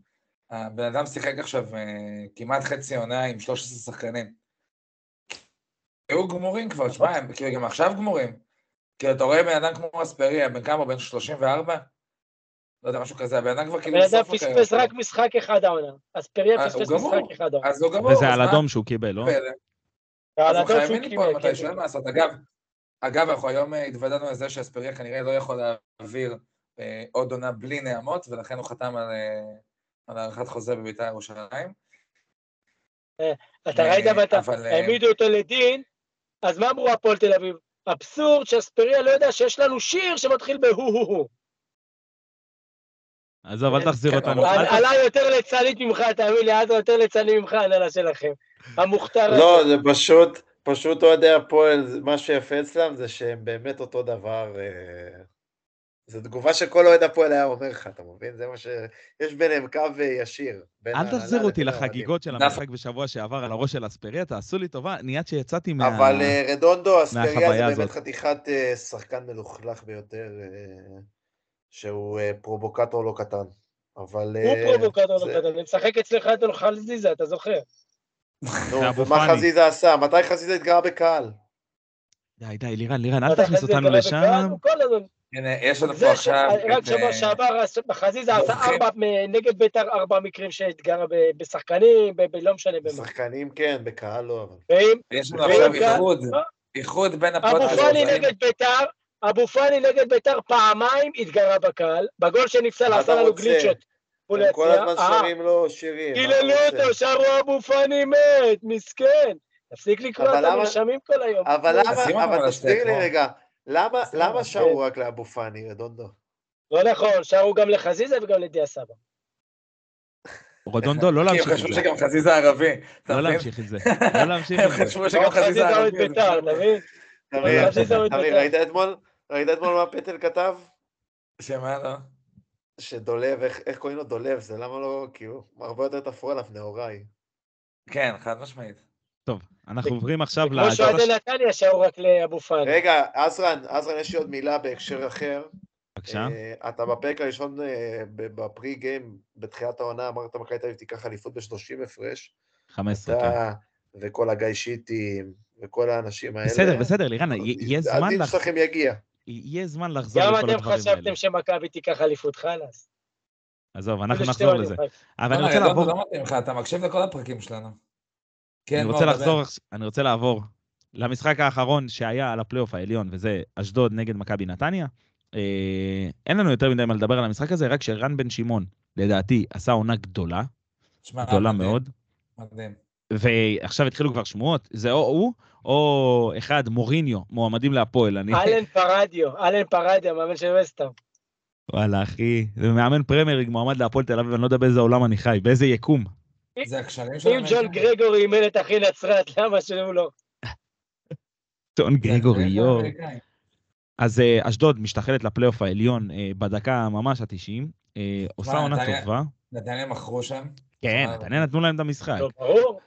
Speaker 2: הבן אדם שיחק עכשיו אה, כמעט חצי עונה עם 13 שחקנים. היו גמורים כבר, תשמע, הם כאילו גם עכשיו גמורים. כאילו, אתה רואה בן אדם כמו אספריה, בן כמה? בן 34? לא יודע, משהו כזה, הבן אדם כבר כאילו
Speaker 4: הבן אדם פספס. רק משחק אחד העונה. אז פריה
Speaker 2: אה,
Speaker 4: פספס
Speaker 2: הוא.
Speaker 4: משחק אחד העונה.
Speaker 2: אז הוא גמור,
Speaker 3: וזה על? אדום שהוא קיבל, לא?
Speaker 2: אז
Speaker 4: שהוא
Speaker 2: חייבים ליפול
Speaker 4: קיבל, כן.
Speaker 2: מתישהו, אין מה לעשות. אגב, אגב, אנחנו היום אה, התוודענו לזה שאספריה כנראה לא יכול להעביר אה, עוד עונה בלי נעמות, ולכן הוא חתם על, הארכת חוזה בבית"ר ירושלים.
Speaker 4: אתה ראית ואתה, העמידו אותו לדין, אז מה אמרו הפועל תל אביב? אבסורד שאספריה לא יודע שיש לנו שיר שמתחיל בהו-הו-הו.
Speaker 3: עזוב, אל תחזיר
Speaker 2: כן,
Speaker 3: אותנו.
Speaker 4: עלה יותר ליצנית ממך, תאמין לי, עזה יותר ליצני ממך, הנהלה שלכם. המוכתר
Speaker 5: לא,
Speaker 4: הזה.
Speaker 5: זה פשוט, פשוט אוהדי הפועל, מה שיפה אצלם זה שהם באמת אותו דבר. אה, זו תגובה שכל אוהד הפועל היה אומר לך, אתה מבין? זה מה ש... יש ביניהם קו אה, ישיר.
Speaker 3: אל תחזיר אותי. לחגיגות של
Speaker 2: נכון.
Speaker 3: המשחק בשבוע שעבר על הראש של אספריה, תעשו לי טובה, נהיית שיצאתי מה...
Speaker 5: אבל אה, רדונדו, אספריה
Speaker 3: מהחוויה
Speaker 5: זה
Speaker 3: הזאת.
Speaker 5: באמת חתיכת שחקן מלוכלך ביותר, שהוא אה, פרובוקטור לא קטן. אבל...
Speaker 4: הוא
Speaker 5: אה,
Speaker 4: פרובוקטור לא קטן, אני משחק אצלך את חזיזה, אתה זוכר?
Speaker 5: נו,
Speaker 3: אבו
Speaker 5: ומה
Speaker 3: פאני.
Speaker 5: חזיזה עשה? מתי חזיזה התגרה בקהל?
Speaker 3: די, די, לירן, לירן, אל
Speaker 4: אתה
Speaker 3: תכניס אותנו לשם.
Speaker 2: הנה, יש לנו פה עכשיו
Speaker 4: רק
Speaker 2: את...
Speaker 4: שבוע
Speaker 2: אה,
Speaker 4: שעבר חזיזה עשה. ארבע, נגד ביתר ארבע מקרים שהתגרה ב- בשחקנים, לא משנה במה.
Speaker 5: שחקנים כן, בקהל לא, אבל...
Speaker 4: ואם
Speaker 2: יש לנו
Speaker 4: ואם
Speaker 2: עכשיו איחוד,
Speaker 4: אה?
Speaker 2: איחוד בין
Speaker 4: אבו
Speaker 2: הפודקאסט
Speaker 4: פאני
Speaker 2: הזה.
Speaker 4: נגד ביתר, אבו פאני נגד ביתר פעמיים התגרה בקהל, בגול שנפסל עשה לנו? גליצ'ות.
Speaker 5: הם כל. הזמן
Speaker 4: אה,
Speaker 5: שרים לו שירים. רוצה?
Speaker 4: אותו, שרו אבו פאני מת, מסכן. תפסיק לקרוא את המרשמים כל היום.
Speaker 5: אבל
Speaker 4: נו,
Speaker 5: למה, אבל תסביר לי. רגע, למה. שרו רק לאבו פאני, רדונדו?
Speaker 4: לא נכון, שרו גם לחזיזה וגם לדיה סבא.
Speaker 3: רודונדו, לא
Speaker 2: כי הם
Speaker 3: להמשיך
Speaker 2: חשבו
Speaker 3: את זה.
Speaker 2: שגם חזיזה ערבי,
Speaker 3: לא? להמשיך את זה. לא להמשיך
Speaker 2: הם
Speaker 3: את זה.
Speaker 2: חשבו
Speaker 4: לא,
Speaker 2: שגם חזיזה
Speaker 4: חזיזה אוהד
Speaker 2: ערבי. אז
Speaker 4: ביתר,
Speaker 2: הם
Speaker 4: אתה מבין?
Speaker 5: תמיר,
Speaker 4: חזיזה אוהד
Speaker 5: תמיר,
Speaker 4: בית"ר.
Speaker 5: ראית אתמול? ראית אתמול מה פטל כתב?
Speaker 2: שמה לא?
Speaker 5: שדולב, איך איך קוראים לו דולב? זה למה לא, כי הוא הרבה יותר תפרו עליו נהוראי.
Speaker 2: כן, חד משמעית.
Speaker 3: טוב, אנחנו עוברים עכשיו
Speaker 4: כמו
Speaker 3: לאגדה
Speaker 4: שאוהדי נתניה שרו רק לאבו פאני.
Speaker 5: רגע, עזרן, עזרן, יש לי עוד מילה בהקשר אחר.
Speaker 3: בבקשה.
Speaker 5: אה, אתה בפרק הראשון ב- בפרי גיים, בתחילת העונה, אמרת מכבי תל אביב תיקח אליפות ב-30 הפרש.
Speaker 3: 15, כן.
Speaker 5: אתה וכל הגיא שיטים וכל האנשים האלה.
Speaker 3: בסדר, בסדר, לירן, יהיה זמן
Speaker 5: הדין
Speaker 3: לח-
Speaker 5: שלכם יגיע.
Speaker 3: יהיה זמן לחזור
Speaker 4: גם
Speaker 3: לכל
Speaker 4: אתם
Speaker 3: הדברים האלה.
Speaker 4: חשבתם שמכבי תיקח אליפות חלאס.
Speaker 3: עזוב, אנחנו נחזור. לזה. אבל אני
Speaker 2: בוא'נה,
Speaker 3: רוצה לעבור,
Speaker 2: לא מתאים לך, אתה מקשיב לכל הפרקים שלנו. כן,
Speaker 3: אני רוצה. לחזור, אני רוצה לעבור למשחק האחרון שהיה על הפלייאוף העליון, וזה אשדוד נגד מכבי נתניה. אה, אין לנו יותר מדי מה לדבר על המשחק הזה, רק שרן בן שמעון, לדעתי, עשה עונה גדולה, גדולה מאוד,
Speaker 2: מדהים.
Speaker 3: ועכשיו התחילו כבר שמועות, זה או הוא, או אחד, מוריניו, מועמדים להפועל. אני...
Speaker 4: אלן פרדיו, אלן פרדיו, המאמן של וסטאם.
Speaker 3: וואלה, אחי, זה מאמן פרמייריג, מועמד להפועל תל אביב, אני לא יודע באיזה עולם אני חי, באיזה יקום.
Speaker 2: זה הקשרים של
Speaker 4: אם ג'ון. גרגורי אימן את אחי נצרת, למה שהוא לא?
Speaker 3: טון
Speaker 2: זה
Speaker 3: גרגורי, יואו. אז אה, אשדוד משתחלת לפלייאוף העליון אה, בדקה ממש ה-90, אה, עושה עונה טובה.
Speaker 2: נתניה מכרו שם.
Speaker 3: כן, נתניה נתנו להם את המשחק.
Speaker 4: לא, ברור.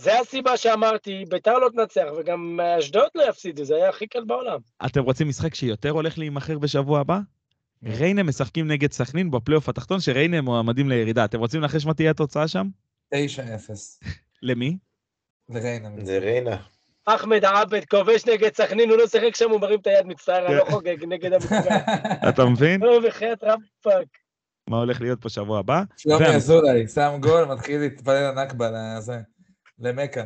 Speaker 4: זה הסיבה שאמרתי, ביתר לא תנצח, וגם אשדוד לא יפסידו, זה היה הכי קל בעולם.
Speaker 3: אתם רוצים משחק שיותר הולך להימכר בשבוע הבא? ריינה משחקים נגד סכנין בפלייאוף התחתון, שריינה מועמדים לירידה. אתם רוצים לנחש מה תהיה התוצאה שם?
Speaker 2: 9-0.
Speaker 3: למי?
Speaker 2: לריינה.
Speaker 5: זה ריינה.
Speaker 4: אחמד עבד כובש נגד סכנין, הוא לא שיחק שם, הוא מרים את היד, מצטער, אני לא
Speaker 3: כן.
Speaker 4: חוגג נגד המפגע.
Speaker 3: אתה מבין?
Speaker 4: לא, בחייאת רמפק.
Speaker 3: מה הולך להיות פה שבוע הבא?
Speaker 2: שלומי אזולאי, שם גול, מתחיל להתפלל לנכבה, לזה, למכה.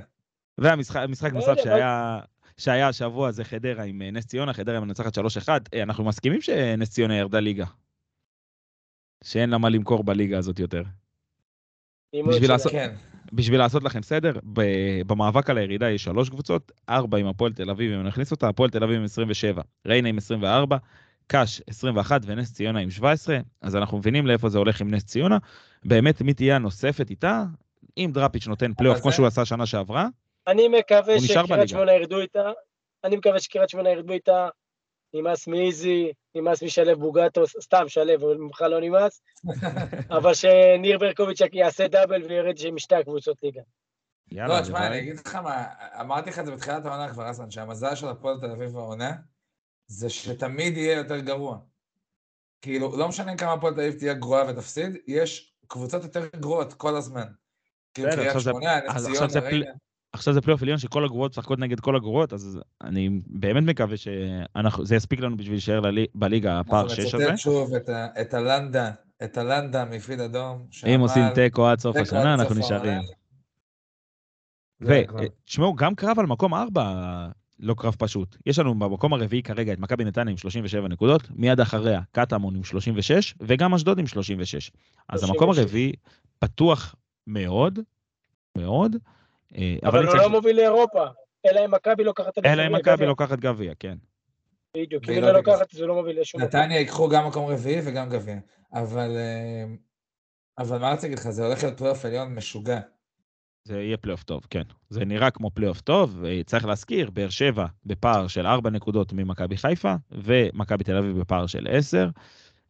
Speaker 3: והמשחק המשחק
Speaker 4: לא
Speaker 3: נוסף שהיה... שהיה השבוע זה חדרה עם אה, נס ציונה, חדרה מנצחת 3-1. אה, אנחנו מסכימים שנס ציונה ירדה ליגה. שאין לה מה למכור בליגה הזאת יותר. בשביל. לעשות-
Speaker 2: כן,
Speaker 3: בשביל לעשות לכם סדר, ב- במאבק על הירידה יש שלוש קבוצות, ארבע עם הפועל תל אביב, אם נכניס אותה, הפועל תל אביב עם 27, ריינה עם 24, קאש 21 ונס ציונה עם 17, אז אנחנו מבינים לאיפה זה הולך עם נס ציונה. באמת, מי תהיה הנוספת איתה? אם דראפיץ' נותן פלייאוף כמו
Speaker 2: זה-
Speaker 3: שהוא עשה שנה שעברה,
Speaker 4: אני מקווה שקריית. שמונה ירדו איתה, אני מקווה שקריית שמונה ירדו איתה, נמאס מאיזי, נמאס משלו בוגטו, סתם שלו, אבל ממך לא נמאס, אבל שניר ברקוביץ' יעשה דאבל וירד משתי הקבוצות ליגה.
Speaker 3: יאללה,
Speaker 2: לא, תשמע. אני אגיד לך מה, אמרתי לך את זה בתחילת העונה כבר, אסמן, שהמזל של הפועל תל אביב בעונה, זה שתמיד יהיה יותר גרוע. כאילו, לא משנה כמה הפועל תל אביב תהיה גרועה ותפסיד, יש קבוצות יותר גרועות כל הזמן. קריית
Speaker 3: עכשיו זה-
Speaker 2: שמונה, נס ציונה.
Speaker 3: עכשיו פלייאוף עליון שכל הגרועות משחקות נגד כל הגרועות, אז אני באמת מקווה שזה יספיק לנו בשביל להישאר בליגה הפער
Speaker 2: אנחנו
Speaker 3: 6 הזה.
Speaker 2: נצטט שוב את ה- את הלנדה, את הלנדה מפיד אדום,
Speaker 3: אם עושים תיקו עד סוף השנה, אנחנו נשארים. ותשמעו, גם קרב על מקום 4 לא קרב פשוט. יש לנו במקום הרביעי כרגע את מכבי נתניה עם 37 נקודות, מיד אחריה קטמון עם 36, וגם אשדוד עם 36. אז המקום
Speaker 4: 36.
Speaker 3: הרביעי פתוח מאוד, מאוד. אה,
Speaker 4: אבל הוא לא מוביל לאירופה, אלא אם מכבי לוקחת את
Speaker 3: אלא אם. מכבי לוקחת גביע, כן.
Speaker 4: בדיוק, אם
Speaker 2: והיא
Speaker 4: היא
Speaker 2: לא
Speaker 4: לא. לוקחת, זה לא מוביל לשום.
Speaker 2: נתניה ייקחו גם מקום רביעי וגם גביע. אבל, אה, אבל מה רציתי להגיד לך, זה הולך להיות פלייאוף עליון משוגע.
Speaker 3: זה יהיה פלייאוף טוב, כן. זה נראה כמו פלייאוף טוב, אה, צריך להזכיר, באר שבע בפער של 4 נקודות ממכבי חיפה, ומכבי תל אביב בפער של 10.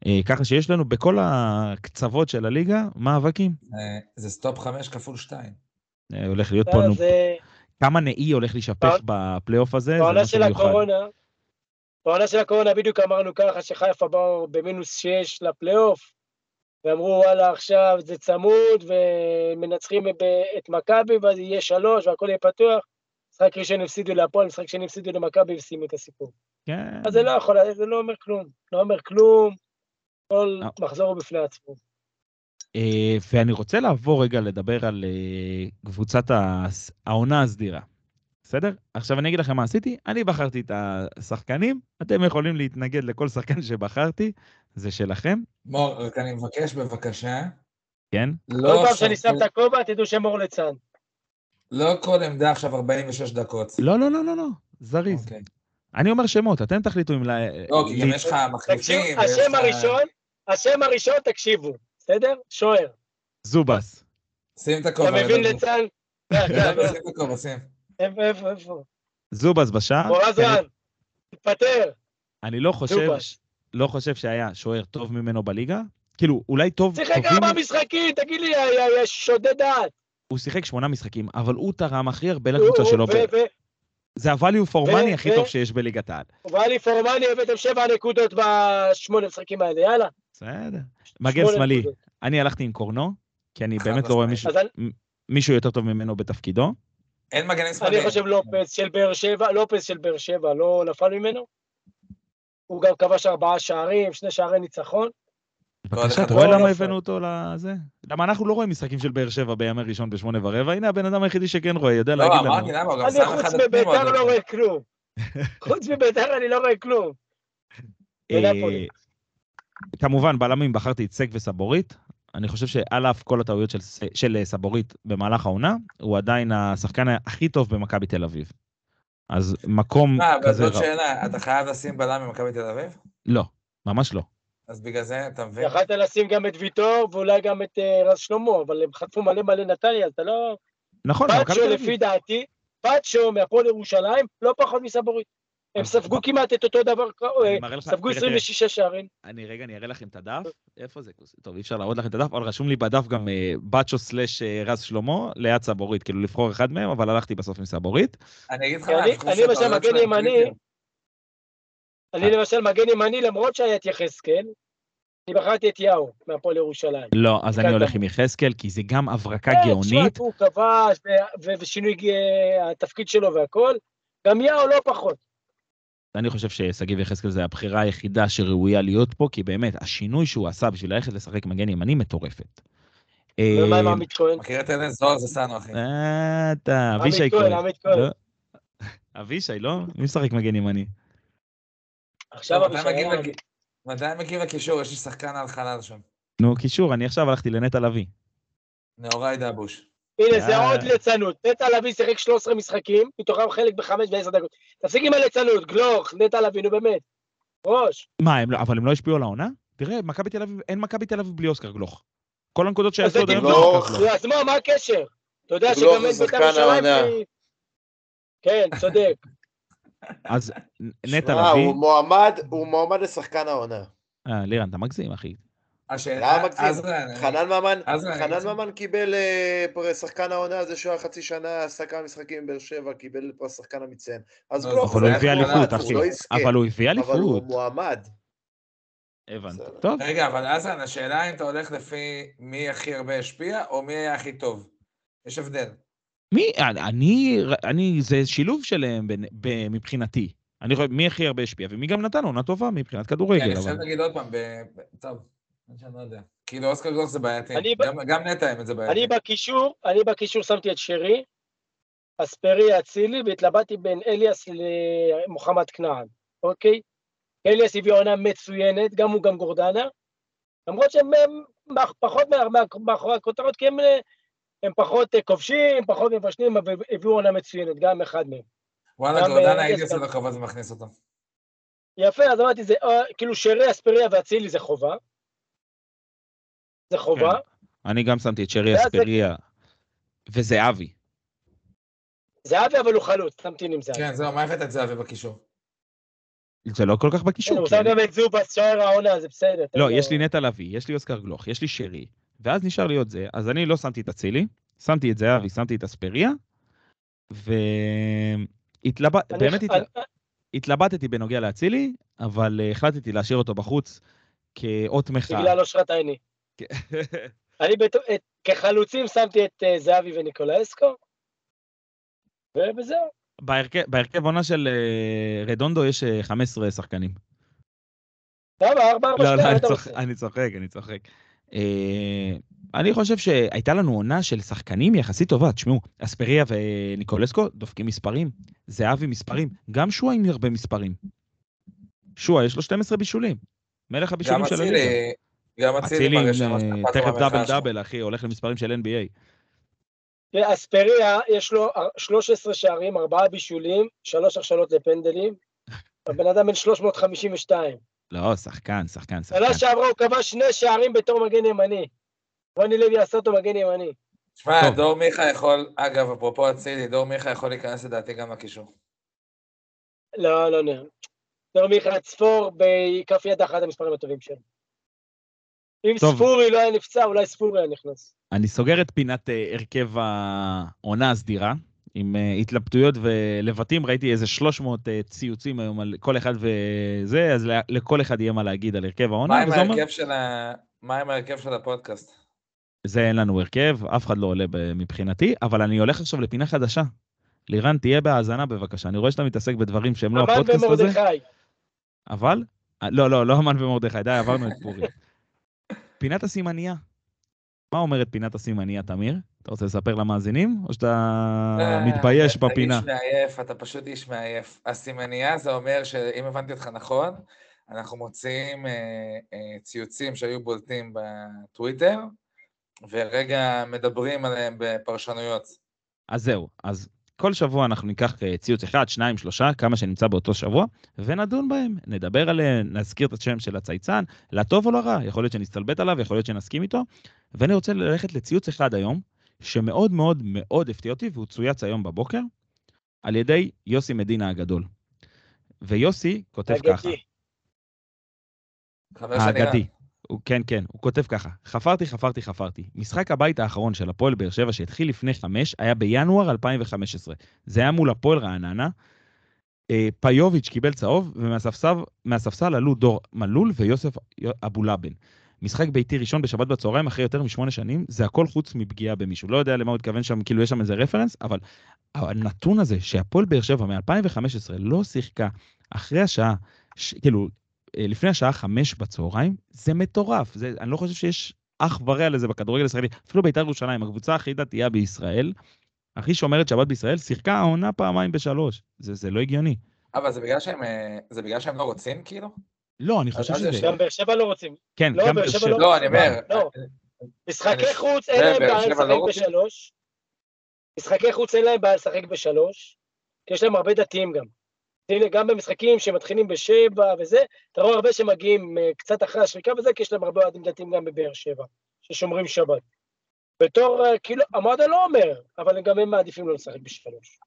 Speaker 3: אה, ככה שיש לנו בכל הקצוות של הליגה מאבקים.
Speaker 2: אה, זה סטופ חמש כפול שתיים.
Speaker 3: אה, הולך להיות פה,
Speaker 4: אה,
Speaker 3: נו, כמה נאי הולך להישפך בפלייאוף הזה, זה
Speaker 4: בעונה
Speaker 3: משהו
Speaker 4: של
Speaker 3: מיוחד.
Speaker 4: הקורונה, בעונה של הקורונה בדיוק אמרנו ככה, שחיפה באו במינוס 6 לפלייאוף, ואמרו וואלה עכשיו זה צמוד, ומנצחים ב- את מכבי, ואז יהיה שלוש והכל יהיה פתוח. משחק ראשון הפסידו להפועל, משחק שני הפסידו למכבי וסיימו את הסיפור.
Speaker 3: כן.
Speaker 4: אז זה לא יכול, זה לא אומר כלום. לא אומר כלום, כל
Speaker 3: אה.
Speaker 4: מחזור הוא בפני עצמו.
Speaker 3: אה, ואני רוצה לעבור רגע לדבר על אה, קבוצת העונה הסדירה. בסדר? עכשיו אני אגיד לכם מה עשיתי, אני בחרתי את השחקנים, אתם יכולים להתנגד לכל שחקן שבחרתי, זה שלכם,
Speaker 2: מור, רק אני מבקש בבקשה,
Speaker 3: כן?
Speaker 2: לא
Speaker 4: כל פעם שאני שם את הכובע, תדעו שמור ליצן.
Speaker 2: לא כל עמדה עכשיו 46 דקות.
Speaker 3: לא, לא, לא, לא, לא, זריז.
Speaker 2: אוקיי.
Speaker 3: אני אומר שמות, אתם תחליטו אם... ל-
Speaker 2: לא, כי גם
Speaker 3: לי-
Speaker 2: יש לך מחליפים.
Speaker 4: השם הראשון, השם הראשון, תקשיבו, בסדר? שוער.
Speaker 3: זובס.
Speaker 2: שים את
Speaker 4: אתה
Speaker 2: הכובע.
Speaker 4: מבין
Speaker 2: לדבר.
Speaker 4: ליצן? אה,
Speaker 2: לדבר, שים את הכובע, שים.
Speaker 4: איפה, איפה, איפה?
Speaker 3: זובס בשער.
Speaker 4: רן, תתפטר.
Speaker 3: אני לא חושב. לא חושב שהיה שוער טוב ממנו בליגה. כאילו, אולי טוב,
Speaker 4: שיחק ארבע משחקים, תגיד לי, יא שודד דעת.
Speaker 3: הוא שיחק שמונה משחקים, אבל הוא תרם הכי הרבה לקבוצה שלו. זה ה-value for
Speaker 4: ו-
Speaker 3: money הכי
Speaker 4: ו-
Speaker 3: טוב שיש בליגת העל.
Speaker 4: ואלי פורמני הבאתם שבע נקודות בשמונה משחקים האלה, יאללה.
Speaker 3: בסדר. מגן שמאלי. אני הלכתי עם קורנו, כי אני באמת לא רואה. מישהו,
Speaker 4: אני-
Speaker 3: יותר טוב ממנו בתפקידו.
Speaker 2: אין מגנים
Speaker 4: אני
Speaker 2: שמאליים.
Speaker 4: חושב לופס של באר שבע, לופס של באר שבע לא נפל ממנו. הוא גם כבש ארבעה שערים, שני שערי ניצחון.
Speaker 3: בבקשה,
Speaker 2: אחד
Speaker 3: אתה רואה
Speaker 4: לא
Speaker 3: למה. הבאנו אותו לזה? למה אנחנו לא רואים משחקים של באר שבע בימי ראשון בשמונה ורבע? הנה הבן אדם היחידי שכן רואה, יודע
Speaker 2: לא,
Speaker 3: להגיד לנו.
Speaker 2: אמרתי למה, הוא גם
Speaker 4: אני
Speaker 2: שם
Speaker 4: חוץ
Speaker 2: אחד הפנים
Speaker 4: מביתר
Speaker 2: עוד
Speaker 4: לא. רואה כלום. חוץ מביתר אני לא רואה כלום.
Speaker 3: אה, כמובן, בלמים בחרתי את סק וסבורית. אני חושב שעל אף כל הטעויות של, אה, סבורית במהלך העונה, הוא עדיין השחקן הכי טוב במכבי תל אביב. אז מקום
Speaker 2: מה, אבל
Speaker 3: כזה
Speaker 2: זאת
Speaker 3: רע.
Speaker 2: שאלה, אתה חייב לשים בלם במכבי תל אביב?
Speaker 3: לא, ממש לא.
Speaker 2: אז בגלל זה, אתה מבין?
Speaker 4: יכלת לשים גם את ויטור ואולי גם את אה, רז שלמה, אבל הם חטפו מלא מלא נתניה, אז אתה לא...
Speaker 3: נכון, מכבי
Speaker 4: פאצ'ו. לפי דעתי, פאצ'ו מהפועל ירושלים, לא פחות מסבורית. הם ספגו כמעט את אותו דבר, אה, ספגו
Speaker 3: תראה, תראה.
Speaker 4: 26 שערים.
Speaker 3: אני רגע, אני אראה לכם את הדף. איפה זה? טוב, אי אפשר להראות לכם את הדף, אבל רשום לי בדף גם בצ'ו סלאש אה, רז שלמה ליד סבורית, כאילו לבחור אחד מהם, אבל הלכתי בסוף עם סבורית.
Speaker 2: אני אגיד לך
Speaker 4: אני- למשל מגן ימני. אני למשל מגן ימני, למרות שהיה את יחזקאל, אני בחרתי את יאו מהפועל ירושלים.
Speaker 3: לא, אז אני הולך. עם יחזקאל, כי זה גם הברקה
Speaker 4: כן,
Speaker 3: גאונית.
Speaker 4: תשמע, הוא כבש, ושינוי אה, התפקיד שלו והכל. גם יאו לא פחות.
Speaker 3: אני חושב ששגיב יחזקאל זה הבחירה היחידה שראויה להיות פה, כי באמת, השינוי שהוא עשה בשביל ללכת לשחק מגן ימני מטורפת.
Speaker 4: ומה עם
Speaker 3: אה,
Speaker 4: עמית כהן?
Speaker 2: מכיר את אלן זוהר זה סאנו, אחי.
Speaker 3: אה, אתה, אבישי
Speaker 4: עמית כהן,
Speaker 3: כהן.
Speaker 4: עמית כהן.
Speaker 3: לא? אבישי, לא? מי משחק מגן ימני?
Speaker 4: עכשיו
Speaker 2: טוב, מתי מגיעים לקישור? יש לי שחקן על חלל שם.
Speaker 3: נו, קישור, אני עכשיו הלכתי לנטע לביא.
Speaker 2: נאורי דבוש.
Speaker 4: הנה, זה
Speaker 3: אה.
Speaker 4: עוד ליצנות. נטע לביא שיחק 13 משחקים, מתוכם חלק בחמש ועשר דקות. תפסיק עם הליצנות, גלוך, נטע לביא, נו באמת. ראש.
Speaker 3: מה, הם לא, אבל הם לא השפיעו על העונה? תראה, מכבי תל אביב, אין מכבי תל אביב בלי אוסקר גלוך. כל הנקודות
Speaker 4: אז
Speaker 3: שעשו עד היום זה
Speaker 5: גלוך.
Speaker 4: אז מה, מה הקשר? אתה יודע שגם אין בית"ר
Speaker 5: שחקן
Speaker 4: ירושלים... כן, צודק.
Speaker 3: אז נטע
Speaker 5: שמע,
Speaker 3: לביא...
Speaker 5: הוא מועמד, הוא מועמד לשחקן העונה.
Speaker 3: אה, לירן, אתה מגזים, אחי.
Speaker 2: השאלה,
Speaker 5: למה מגזים? חנן ממן, חנן. ממן קיבל אה, פרס שחקן העונה זה שהוא היה חצי שנה, עשה כמה משחקים עם באר שבע, קיבל פרס שחקן המצטיין. אז
Speaker 2: לא, אבל
Speaker 3: הוא הביא אליפות, אחי. אבל הוא הביא
Speaker 5: אבל הוא
Speaker 3: אליפות.
Speaker 5: מועמד.
Speaker 3: הבנתי. טוב,
Speaker 2: רגע, אבל עזרן, השאלה אם אתה הולך לפי מי הכי הרבה השפיע, או מי היה הכי טוב. יש הבדל.
Speaker 3: מי, אני, אני, זה שילוב שלהם בין- ב- מבחינתי. אני חושב, מי הכי הרבה השפיע, ומי גם נתן עונה טובה מבחינת
Speaker 2: כן,
Speaker 3: כדורגל,
Speaker 2: אני חושב
Speaker 3: אבל...
Speaker 2: להגיד עוד פעם, טוב, אני לא יודע. כאילו אוסקר גלוך זה בעייתי.
Speaker 4: אני
Speaker 2: גם- נטע האמת זה בעייתי.
Speaker 4: אני בקישור, אני בקישור שמתי את שרי, אספרי אצילי, והתלבטתי בין אליאס למוחמד כנען, אוקיי? אליאס הביא עונה מצוינת, גם הוא גם גורדנה, למרות שהם פחות מאחורי הכותרות, כי הם, הם פחות אה, כובשים, פחות מבשלים, אבל הביאו עונה מצוינת, גם אחד מהם.
Speaker 2: וואלה,
Speaker 4: גם,
Speaker 2: גורדנה
Speaker 4: אה,
Speaker 2: הייתי עושה לו כבוד ומכניס אותו.
Speaker 4: יפה, אז אמרתי, זה אה, כאילו שרי, אספריה ואצילי זה חובה. זה חובה.
Speaker 3: אני גם שמתי את שרי
Speaker 4: ואז זה-
Speaker 3: אספריה וזהבי.
Speaker 4: זהבי אבל הוא חלוץ, תמתין עם זהבי.
Speaker 2: כן, זהו, מה הבאת את זהבי בקישור?
Speaker 3: זה לא כל כך
Speaker 4: כן,
Speaker 3: בקישור.
Speaker 4: הוא
Speaker 3: כי
Speaker 4: שם גם את זובס, שוער העונה, זה בסדר.
Speaker 3: לא, יש לי נטע לביא, יש לי אוסקר גלוך, יש לי שרי, ואז נשאר לי עוד זה, אז אני לא שמתי את אצילי, שמתי את זהבי, שמתי את אספריה, והתלבט...
Speaker 4: אני-
Speaker 3: באמת התל-
Speaker 4: אני-
Speaker 3: התלבטתי בנוגע לאצילי, אבל אה, החלטתי להשאיר אותו בחוץ כאות מחאה.
Speaker 4: בגלל אושרת עיני.
Speaker 3: כן.
Speaker 4: אני כחלוצים שמתי את אה, זהבי וניקולאסקו, ובזהו.
Speaker 3: בהרכב, עונה של אה, רדונדו יש אה, 15 שחקנים.
Speaker 4: למה? ארבע, ארבע,
Speaker 3: לא, לא, אני צוחק. אני צוחק, אני. אה, אני חושב שהייתה לנו עונה של שחקנים יחסית טובה. תשמעו, אספריה וניקולסקו דופקים מספרים, זהבי מספרים, גם שועה עם הרבה מספרים. שועה יש לו 12 בישולים. מלך
Speaker 2: גם
Speaker 3: הבישולים של הליגה.
Speaker 2: אצילי, גם אצילי
Speaker 3: אצילי
Speaker 2: מראה שלוש
Speaker 3: אה, תכף דאבל. דאבל, אחי, הולך למספרים של NBA.
Speaker 4: אספריה, יש לו אר- 13 שערים, ארבעה בישולים, שלוש הכשלות לפנדלים. הבן אדם בן 352.
Speaker 3: לא, שחקן, שחקן,
Speaker 4: שנה
Speaker 3: שחקן.
Speaker 4: שעברה הוא כבש שני שערים בתור מגן ימני. רוני לוי עשה אותו מגן ימני.
Speaker 2: שמע,
Speaker 3: טוב.
Speaker 2: דור מיכה יכול, אגב, אפרופו אצילי, דור מיכה יכול להיכנס לדעתי גם לקישור.
Speaker 4: לא, לא נראה. דור מיכה צפור בכף יד אחת המספרים הטובים שלו. אם
Speaker 3: טוב.
Speaker 4: ספורי לא היה נפצע, אולי ספורי היה נכנס.
Speaker 3: אני סוגר את פינת אה, הרכב העונה הסדירה, עם אה, התלבטויות ולבטים, ראיתי איזה 300 אה, ציוצים היום על כל אחד וזה, אז לכל אחד יהיה מה להגיד על הרכב העונה,
Speaker 2: מה עם
Speaker 3: אומר,
Speaker 2: ההרכב של ה... של הפודקאסט?
Speaker 3: זה אין לנו הרכב, אף אחד לא עולה מבחינתי, אבל אני הולך עכשיו לפינה חדשה. לירן, תהיה בהאזנה בבקשה, אני רואה שאתה מתעסק בדברים שהם לא הפודקאסט הזה,
Speaker 4: ומרדכי.
Speaker 3: אבל, לא, לא, לא אמן ומרדכי, די, עברנו את פורים. פינת הסימנייה. מה אומרת פינת הסימנייה, תמיר? אתה רוצה לספר למאזינים, או שאתה
Speaker 2: אה,
Speaker 3: מתבייש
Speaker 2: אתה
Speaker 3: בפינה?
Speaker 2: איש מעייף, אתה פשוט איש מעייף. הסימנייה זה אומר שאם הבנתי אותך נכון, אנחנו מוציאים אה, אה, ציוצים שהיו בולטים בטוויטר, ורגע מדברים עליהם בפרשנויות.
Speaker 3: אז זהו, אז כל שבוע אנחנו ניקח אה, ציוץ אחד, שניים, שלושה, כמה שנמצא באותו שבוע, ונדון בהם, נדבר עליהם, נזכיר את השם של הצייצן, לטוב או לרע, יכול להיות שנסתלבט עליו, יכול להיות שנסכים איתו, ואני רוצה ללכת לציוץ אחד היום, שמאוד מאוד מאוד הפתיע אותי, והוא צויץ היום בבוקר, על ידי יוסי מדינה הגדול. ויוסי כותב ככה, האגדי. הוא, כן, כן, הוא כותב ככה, חפרתי, חפרתי, חפרתי. משחק הבית האחרון של הפועל באר שבע שהתחיל לפני חמש, היה בינואר 2015. זה היה מול הפועל רעננה. אה, פיוביץ' קיבל צהוב, ומהספסל מהספסל עלו דור מלול ויוסף אבולאבן. משחק ביתי ראשון בשבת בצהריים אחרי יותר משמונה שנים, זה הכל חוץ מפגיעה במישהו. לא יודע למה הוא התכוון שם, כאילו יש שם איזה רפרנס, אבל הנתון הזה שהפועל באר שבע מ-2015 לא שיחקה אחרי השעה, ש... כאילו, לפני השעה חמש בצהריים, זה מטורף. זה, אני לא חושב שיש אח ורע לזה בכדורגל הישראלי. אפילו בית"ר ירושלים, הקבוצה הכי דתייה בישראל, הכי שומרת שבת בישראל, שיחקה העונה פעמיים בשלוש. זה, זה לא הגיוני.
Speaker 2: אבל זה בגלל שהם, אה, זה בגלל שהם לא רוצים, כאילו?
Speaker 3: לא, אני חושב שזה...
Speaker 4: גם באר שבע לא רוצים.
Speaker 3: כן,
Speaker 4: לא,
Speaker 3: גם
Speaker 4: באר שבע. לא-
Speaker 2: לא, אני אומר...
Speaker 4: לא. משחקי
Speaker 2: אני-
Speaker 4: חוץ, אין להם בעיה לשחק
Speaker 2: לא רוצים?
Speaker 4: בשלוש. משחקי חוץ אין להם בעיה לשחק בשלוש, כי יש להם הרבה דתיים גם. הנה, גם במשחקים שמתחילים בשבע וזה, אתה רואה הרבה שמגיעים אה, קצת אחרי השריקה וזה, כי יש להם הרבה אוהדים דתיים גם בבאר שבע, ששומרים שבת. בתור, אה, כאילו, המועדון לא אומר, אבל גם הם מעדיפים לא לשחק בשלוש.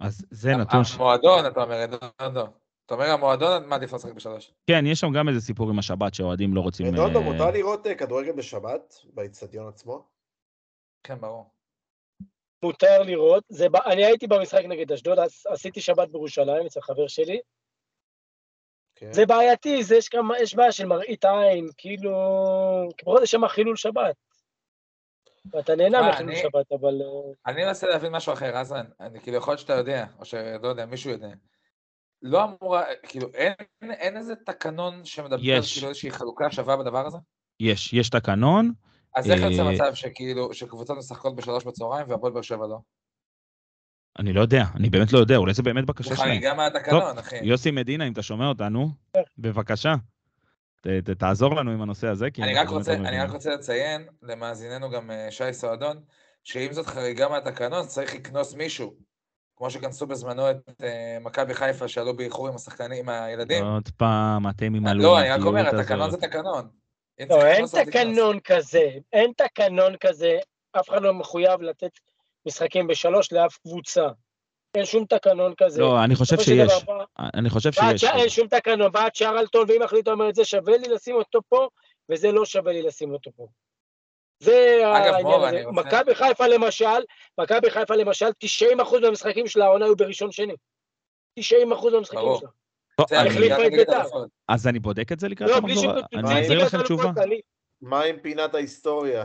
Speaker 3: אז זה נתון ש...
Speaker 2: המועדון, אתה אומר, רדונדו. אתה אומר המועדון, מה עדיף לשחק בשלוש?
Speaker 3: כן, יש שם גם איזה סיפור עם השבת שאוהדים לא רוצים...
Speaker 5: רדונדו,
Speaker 3: אה,
Speaker 5: מותר לראות כדורגל בשבת באיצטדיון עצמו?
Speaker 2: כן, ברור.
Speaker 4: מותר לראות. זה, אני הייתי במשחק נגד אשדוד, עש- עשיתי שבת בירושלים אצל חבר שלי.
Speaker 5: כן.
Speaker 4: זה בעייתי, זה יש, כמה, יש בעיה של מראית עין, כאילו... זאת יש שם חילול שבת. ואתה נהנה
Speaker 2: מה,
Speaker 4: מחילול
Speaker 2: אני-
Speaker 4: שבת, אבל... אה,
Speaker 2: אני מנסה להבין משהו אחר, רזן. אני כאילו, יכול להיות שאתה יודע, או שלא יודע, מישהו יודע. לא אמורה, כאילו, אין, אין איזה תקנון שמדבר על
Speaker 3: יש.
Speaker 2: כאילו איזושהי חלוקה שווה בדבר הזה?
Speaker 3: יש, יש תקנון,
Speaker 2: אז איך יוצא
Speaker 3: אה,
Speaker 2: מצב שכאילו, שקבוצות משחקות בשלוש בצהריים והפועל באר שבע לא?
Speaker 3: אני לא יודע, אני באמת לא יודע, אולי זה באמת בקשה שלהם.
Speaker 2: חריגה מהתקנון, אחי.
Speaker 3: יוסי מדינה, אם אתה שומע אותנו, בבקשה, ת, ת, תעזור לנו עם הנושא הזה, כי
Speaker 2: אני רק רוצה,
Speaker 3: לא
Speaker 2: אני. רק רוצה לציין למאזיננו גם אה, שי סועדון, שאם זאת חריגה מהתקנון, צריך לקנוס מישהו. כמו שכנסו בזמנו את אה, מכבי חיפה, שעלו באיחור עם השחקנים, עם הילדים.
Speaker 3: עוד פעם, אתם עם
Speaker 2: לא, אני רק אומר,
Speaker 3: הלאומיות
Speaker 2: התקנון זה
Speaker 3: הזאת.
Speaker 2: תקנון.
Speaker 4: לא, אין. תקנון כזה, אין תקנון כזה, אף אחד לא מחויב לתת משחקים בשלוש לאף קבוצה. אין שום תקנון כזה.
Speaker 3: לא, אני חושב שיש.
Speaker 4: דבר,
Speaker 3: אני חושב שיש.
Speaker 4: אין שום תקנון, ועד צ'רלטון, ואם החליטו אומרת, זה שווה לי לשים אותו פה, וזה לא שווה לי לשים אותו פה. זה העניין הזה. מכבי חיפה למשל, מכבי חיפה למשל, 90% מהמשחקים של העונה היו בראשון שני. 90% מהמשחקים. שלה. בית"ר.
Speaker 2: אז
Speaker 3: אני בודק את זה לקראת
Speaker 4: לא,
Speaker 3: המחזור. אני
Speaker 4: ליגת
Speaker 3: לכם תשובה.
Speaker 5: מה עם פינת ההיסטוריה?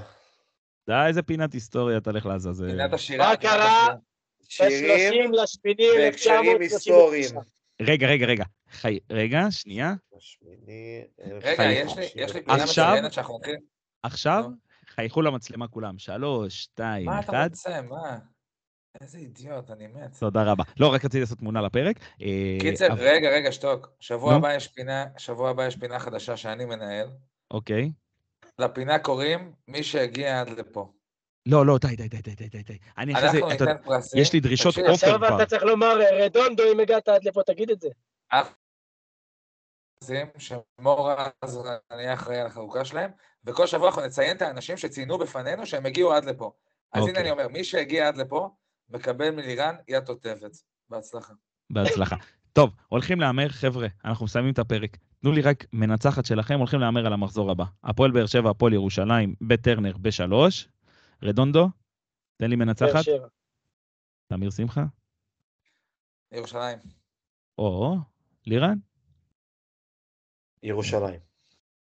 Speaker 3: די, איזה פינת היסטוריה תלך לעזאזל.
Speaker 2: פינת השירה.
Speaker 4: מה קרה?
Speaker 5: שירים
Speaker 4: ב-30 לשמיני
Speaker 5: והקשרים
Speaker 4: 1939.
Speaker 5: היסטוריים.
Speaker 3: רגע, רגע, רגע. חי... רגע, שנייה.
Speaker 2: רגע, יש לי, פינה
Speaker 3: עכשיו-
Speaker 2: מצוינת שאנחנו נתחיל.
Speaker 3: עכשיו. חייכו למצלמה כולם. שלוש, שתיים,
Speaker 2: מה אתה
Speaker 3: אחד.
Speaker 2: רוצה? מה? איזה אידיוט, אני מת.
Speaker 3: תודה רבה. לא, רק רציתי לעשות תמונה לפרק. אה,
Speaker 2: קיצר,
Speaker 3: אבל-
Speaker 2: רגע, רגע, שתוק. שבוע
Speaker 3: נו.
Speaker 2: הבא יש פינה, שבוע הבא יש פינה חדשה שאני מנהל.
Speaker 3: אוקיי.
Speaker 2: לפינה קוראים מי שהגיע עד לפה.
Speaker 3: לא, לא, די, די, די, די, די, די. אני אחרי זה, אתה
Speaker 2: פרסים.
Speaker 3: יש לי דרישות
Speaker 2: תקשיב,
Speaker 3: אופי.
Speaker 4: עכשיו
Speaker 3: כבר.
Speaker 4: אתה צריך לומר, אה, רדונדו, אם הגעת עד לפה, תגיד את זה.
Speaker 2: פרסים שמור אז אני אהיה אחראי על החלוקה שלהם, וכל שבוע אנחנו נציין את האנשים שציינו בפנינו שהם הגיעו עד לפה. אז הנה
Speaker 3: אוקיי.
Speaker 2: אני אומר, מי שהגיע עד לפה, מקבל מלירן יד תותבת. בהצלחה.
Speaker 3: בהצלחה. טוב, הולכים להמר, חבר'ה, אנחנו מסיימים את הפרק. תנו לי רק מנצחת שלכם, הולכים להמר על המחזור הבא. הפועל באר שבע, הפועל ירושלים, בטרנר בשלוש. רדונדו, תן לי מנצחת. תמיר שמחה.
Speaker 2: ירושלים.
Speaker 3: או, לירן.
Speaker 5: ירושלים.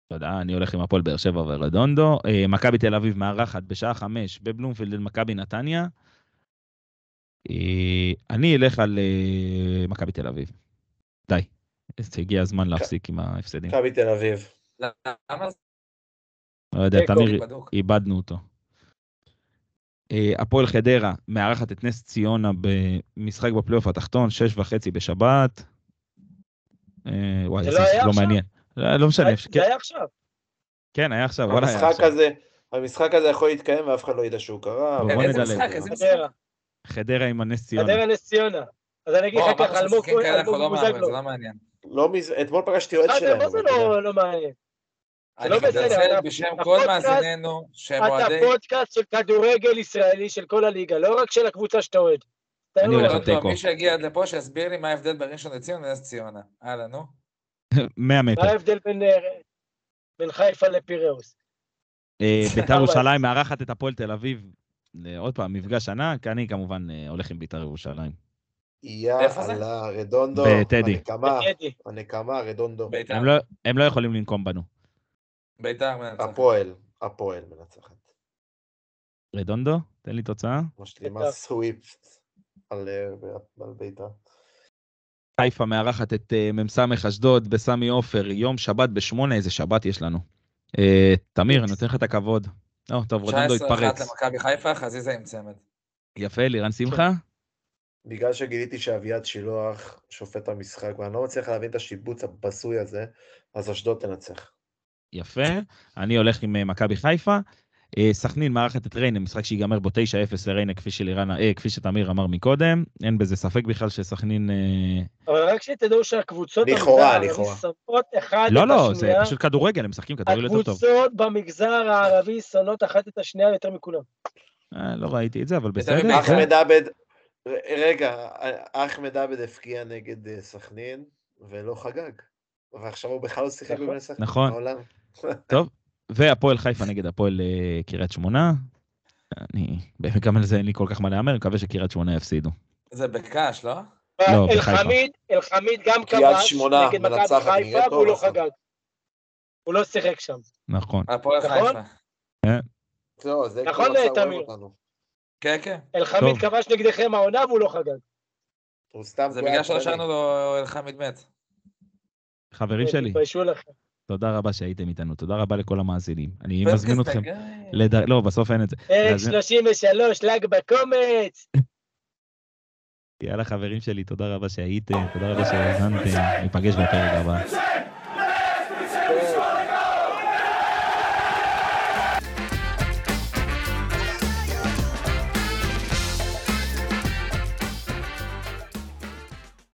Speaker 3: תודה, אני הולך עם הפועל באר שבע ורדונדו. אה, מכבי תל אביב מארחת בשעה חמש בבלומפילד אל מכבי נתניה. אה, אני אלך על אה, מכבי תל אביב. די. הגיע הזמן להפסיק עם ההפסדים.
Speaker 5: מכבי תל אביב.
Speaker 2: למה
Speaker 3: לא יודע. תמיר? איבדנו אותו. אה, הפועל חדרה מארחת את נס ציונה במשחק בפלייאוף התחתון, שש וחצי בשבת. וואי,
Speaker 4: זה לא
Speaker 3: לא? מעניין. לא לא משנה,
Speaker 4: זה
Speaker 3: כן,
Speaker 4: היה עכשיו.
Speaker 3: כן, היה עכשיו,
Speaker 5: המשחק. הזה, יכול להתקיים ואף אחד לא ידע שהוא קרה.
Speaker 2: איזה. משחק, איזה משחק?
Speaker 4: חדרה.
Speaker 3: עם הנס ציונה.
Speaker 4: חדרה נס ציונה. אז אני אגיד
Speaker 2: בוא,
Speaker 4: לך ככה, אלמוג אלמוג
Speaker 2: לא זה
Speaker 4: בוזגלו.
Speaker 2: לא מעניין.
Speaker 5: לא מז... אתמול פגשתי אוהד
Speaker 4: זה-
Speaker 5: שלהם.
Speaker 4: מה זה
Speaker 5: אתה.
Speaker 4: לא לא מעניין?
Speaker 2: אני
Speaker 4: לא בסדר,
Speaker 2: מתנצל
Speaker 4: אתה-
Speaker 2: בשם כל מאזיננו שהם
Speaker 4: אתה
Speaker 2: אוהדי...
Speaker 4: פודקאסט של כדורגל ישראלי של כל הליגה, לא רק של הקבוצה שאתה אוהד. אתה
Speaker 3: אני הולך
Speaker 4: לא-
Speaker 3: על תיקו.
Speaker 2: מי שהגיע עד לפה, שיסביר לי מה ההבדל בין ראשון לציון לנס ציונה. הלאה, נו.
Speaker 3: 100 מטר.
Speaker 4: מה ההבדל בין, אה, חיפה לפיראוס?
Speaker 3: אה, ביתר ירושלים מארחת את הפועל תל אביב. אה, עוד פעם, מפגש ענק, אני כמובן אה, הולך עם ביתר ירושלים.
Speaker 5: יאללה, רדונדו.
Speaker 3: בטדי.
Speaker 5: הנקמה. הנקמה, רדונדו.
Speaker 3: הם לא- הם לא יכולים לנקום בנו.
Speaker 2: ביתר מנצח.
Speaker 5: הפועל, הפועל מנצחת.
Speaker 3: רדונדו, תן לי תוצאה.
Speaker 5: משלימה. סוויפט על אה, על ביתר.
Speaker 3: חיפה מארחת את מ"ס אשדוד בסמי עופר, יום שבת בשמונה, איזה שבת יש לנו. אה, תמיר, אני נותן לך את הכבוד. לא, טוב, רודנדו
Speaker 2: 19-1
Speaker 3: התפרץ.
Speaker 2: למכבי חיפה, חזיזה עם צמד.
Speaker 3: יפה, לירן שמחה?
Speaker 5: בגלל שגיליתי שאביעד שילוח שופט המשחק, ואני לא מצליח להבין את השיבוץ הבזוי הזה, אז אשדוד תנצח.
Speaker 3: יפה. אני הולך עם אה, מכבי חיפה. אה, סכנין מארחת את ריינה, משחק שיגמר בו 9-0 לריינה, כפי שלירן, אה, כפי שתמיר אמר מקודם. אין בזה ספק בכלל שסכנין... אה,
Speaker 4: אבל רק שתדעו שהקבוצות
Speaker 5: לכאורה, לכאורה.
Speaker 4: שונאות אחד
Speaker 3: לא,
Speaker 4: את
Speaker 3: לא, זה
Speaker 4: השנייה.
Speaker 3: פשוט כדורגל, הם משחקים כדורגל יותר טוב.
Speaker 4: הקבוצות במגזר הערבי שונאות אחת את השנייה יותר מכולם.
Speaker 3: אה, לא ראיתי את זה, אבל
Speaker 2: זה
Speaker 3: בסדר. זה-
Speaker 5: אחמד עבד, רגע, אחמד עבד הפקיע נגד אה, סכנין, ולא חגג. ועכשיו הוא בכלל לא שיחק
Speaker 4: נכון.
Speaker 5: בבני סכנין.
Speaker 3: נכון.
Speaker 5: מעולם.
Speaker 3: והפועל חיפה נגד הפועל אה, קריית שמונה. אני, גם על זה אין לי כל כך מה להמר, מקווה שקריית שמונה יפסידו.
Speaker 2: זה בקאש, לא?
Speaker 3: לא, בחיפה.
Speaker 4: אלחמיד, אלחמיד גם כבש נגד מכבי חיפה, והוא לא
Speaker 5: עכשיו.
Speaker 4: חגג. הוא לא שיחק שם.
Speaker 3: נכון.
Speaker 2: הפועל
Speaker 4: נכון?
Speaker 2: חיפה.
Speaker 5: לא, זה
Speaker 4: נכון, תמיר?
Speaker 2: כן, כן.
Speaker 4: אלחמיד. כבש נגדכם העונה והוא לא חגג.
Speaker 5: הוא סתם
Speaker 2: זה בגלל שלא. שאלנו לו אלחמיד מת.
Speaker 3: חברים שלי,
Speaker 4: תתביישו לכם.
Speaker 3: תודה רבה שהייתם איתנו, תודה רבה לכל המאזינים. אני מזמין אתכם,
Speaker 2: הגיא.
Speaker 3: לד... לא, בסוף אין את זה.
Speaker 4: פרק
Speaker 3: אז-
Speaker 4: 33, ל"ג בקומץ.
Speaker 3: יאללה חברים שלי, תודה רבה שהייתם, תודה רבה שהאזנתם, ניפגש בפרק הבא.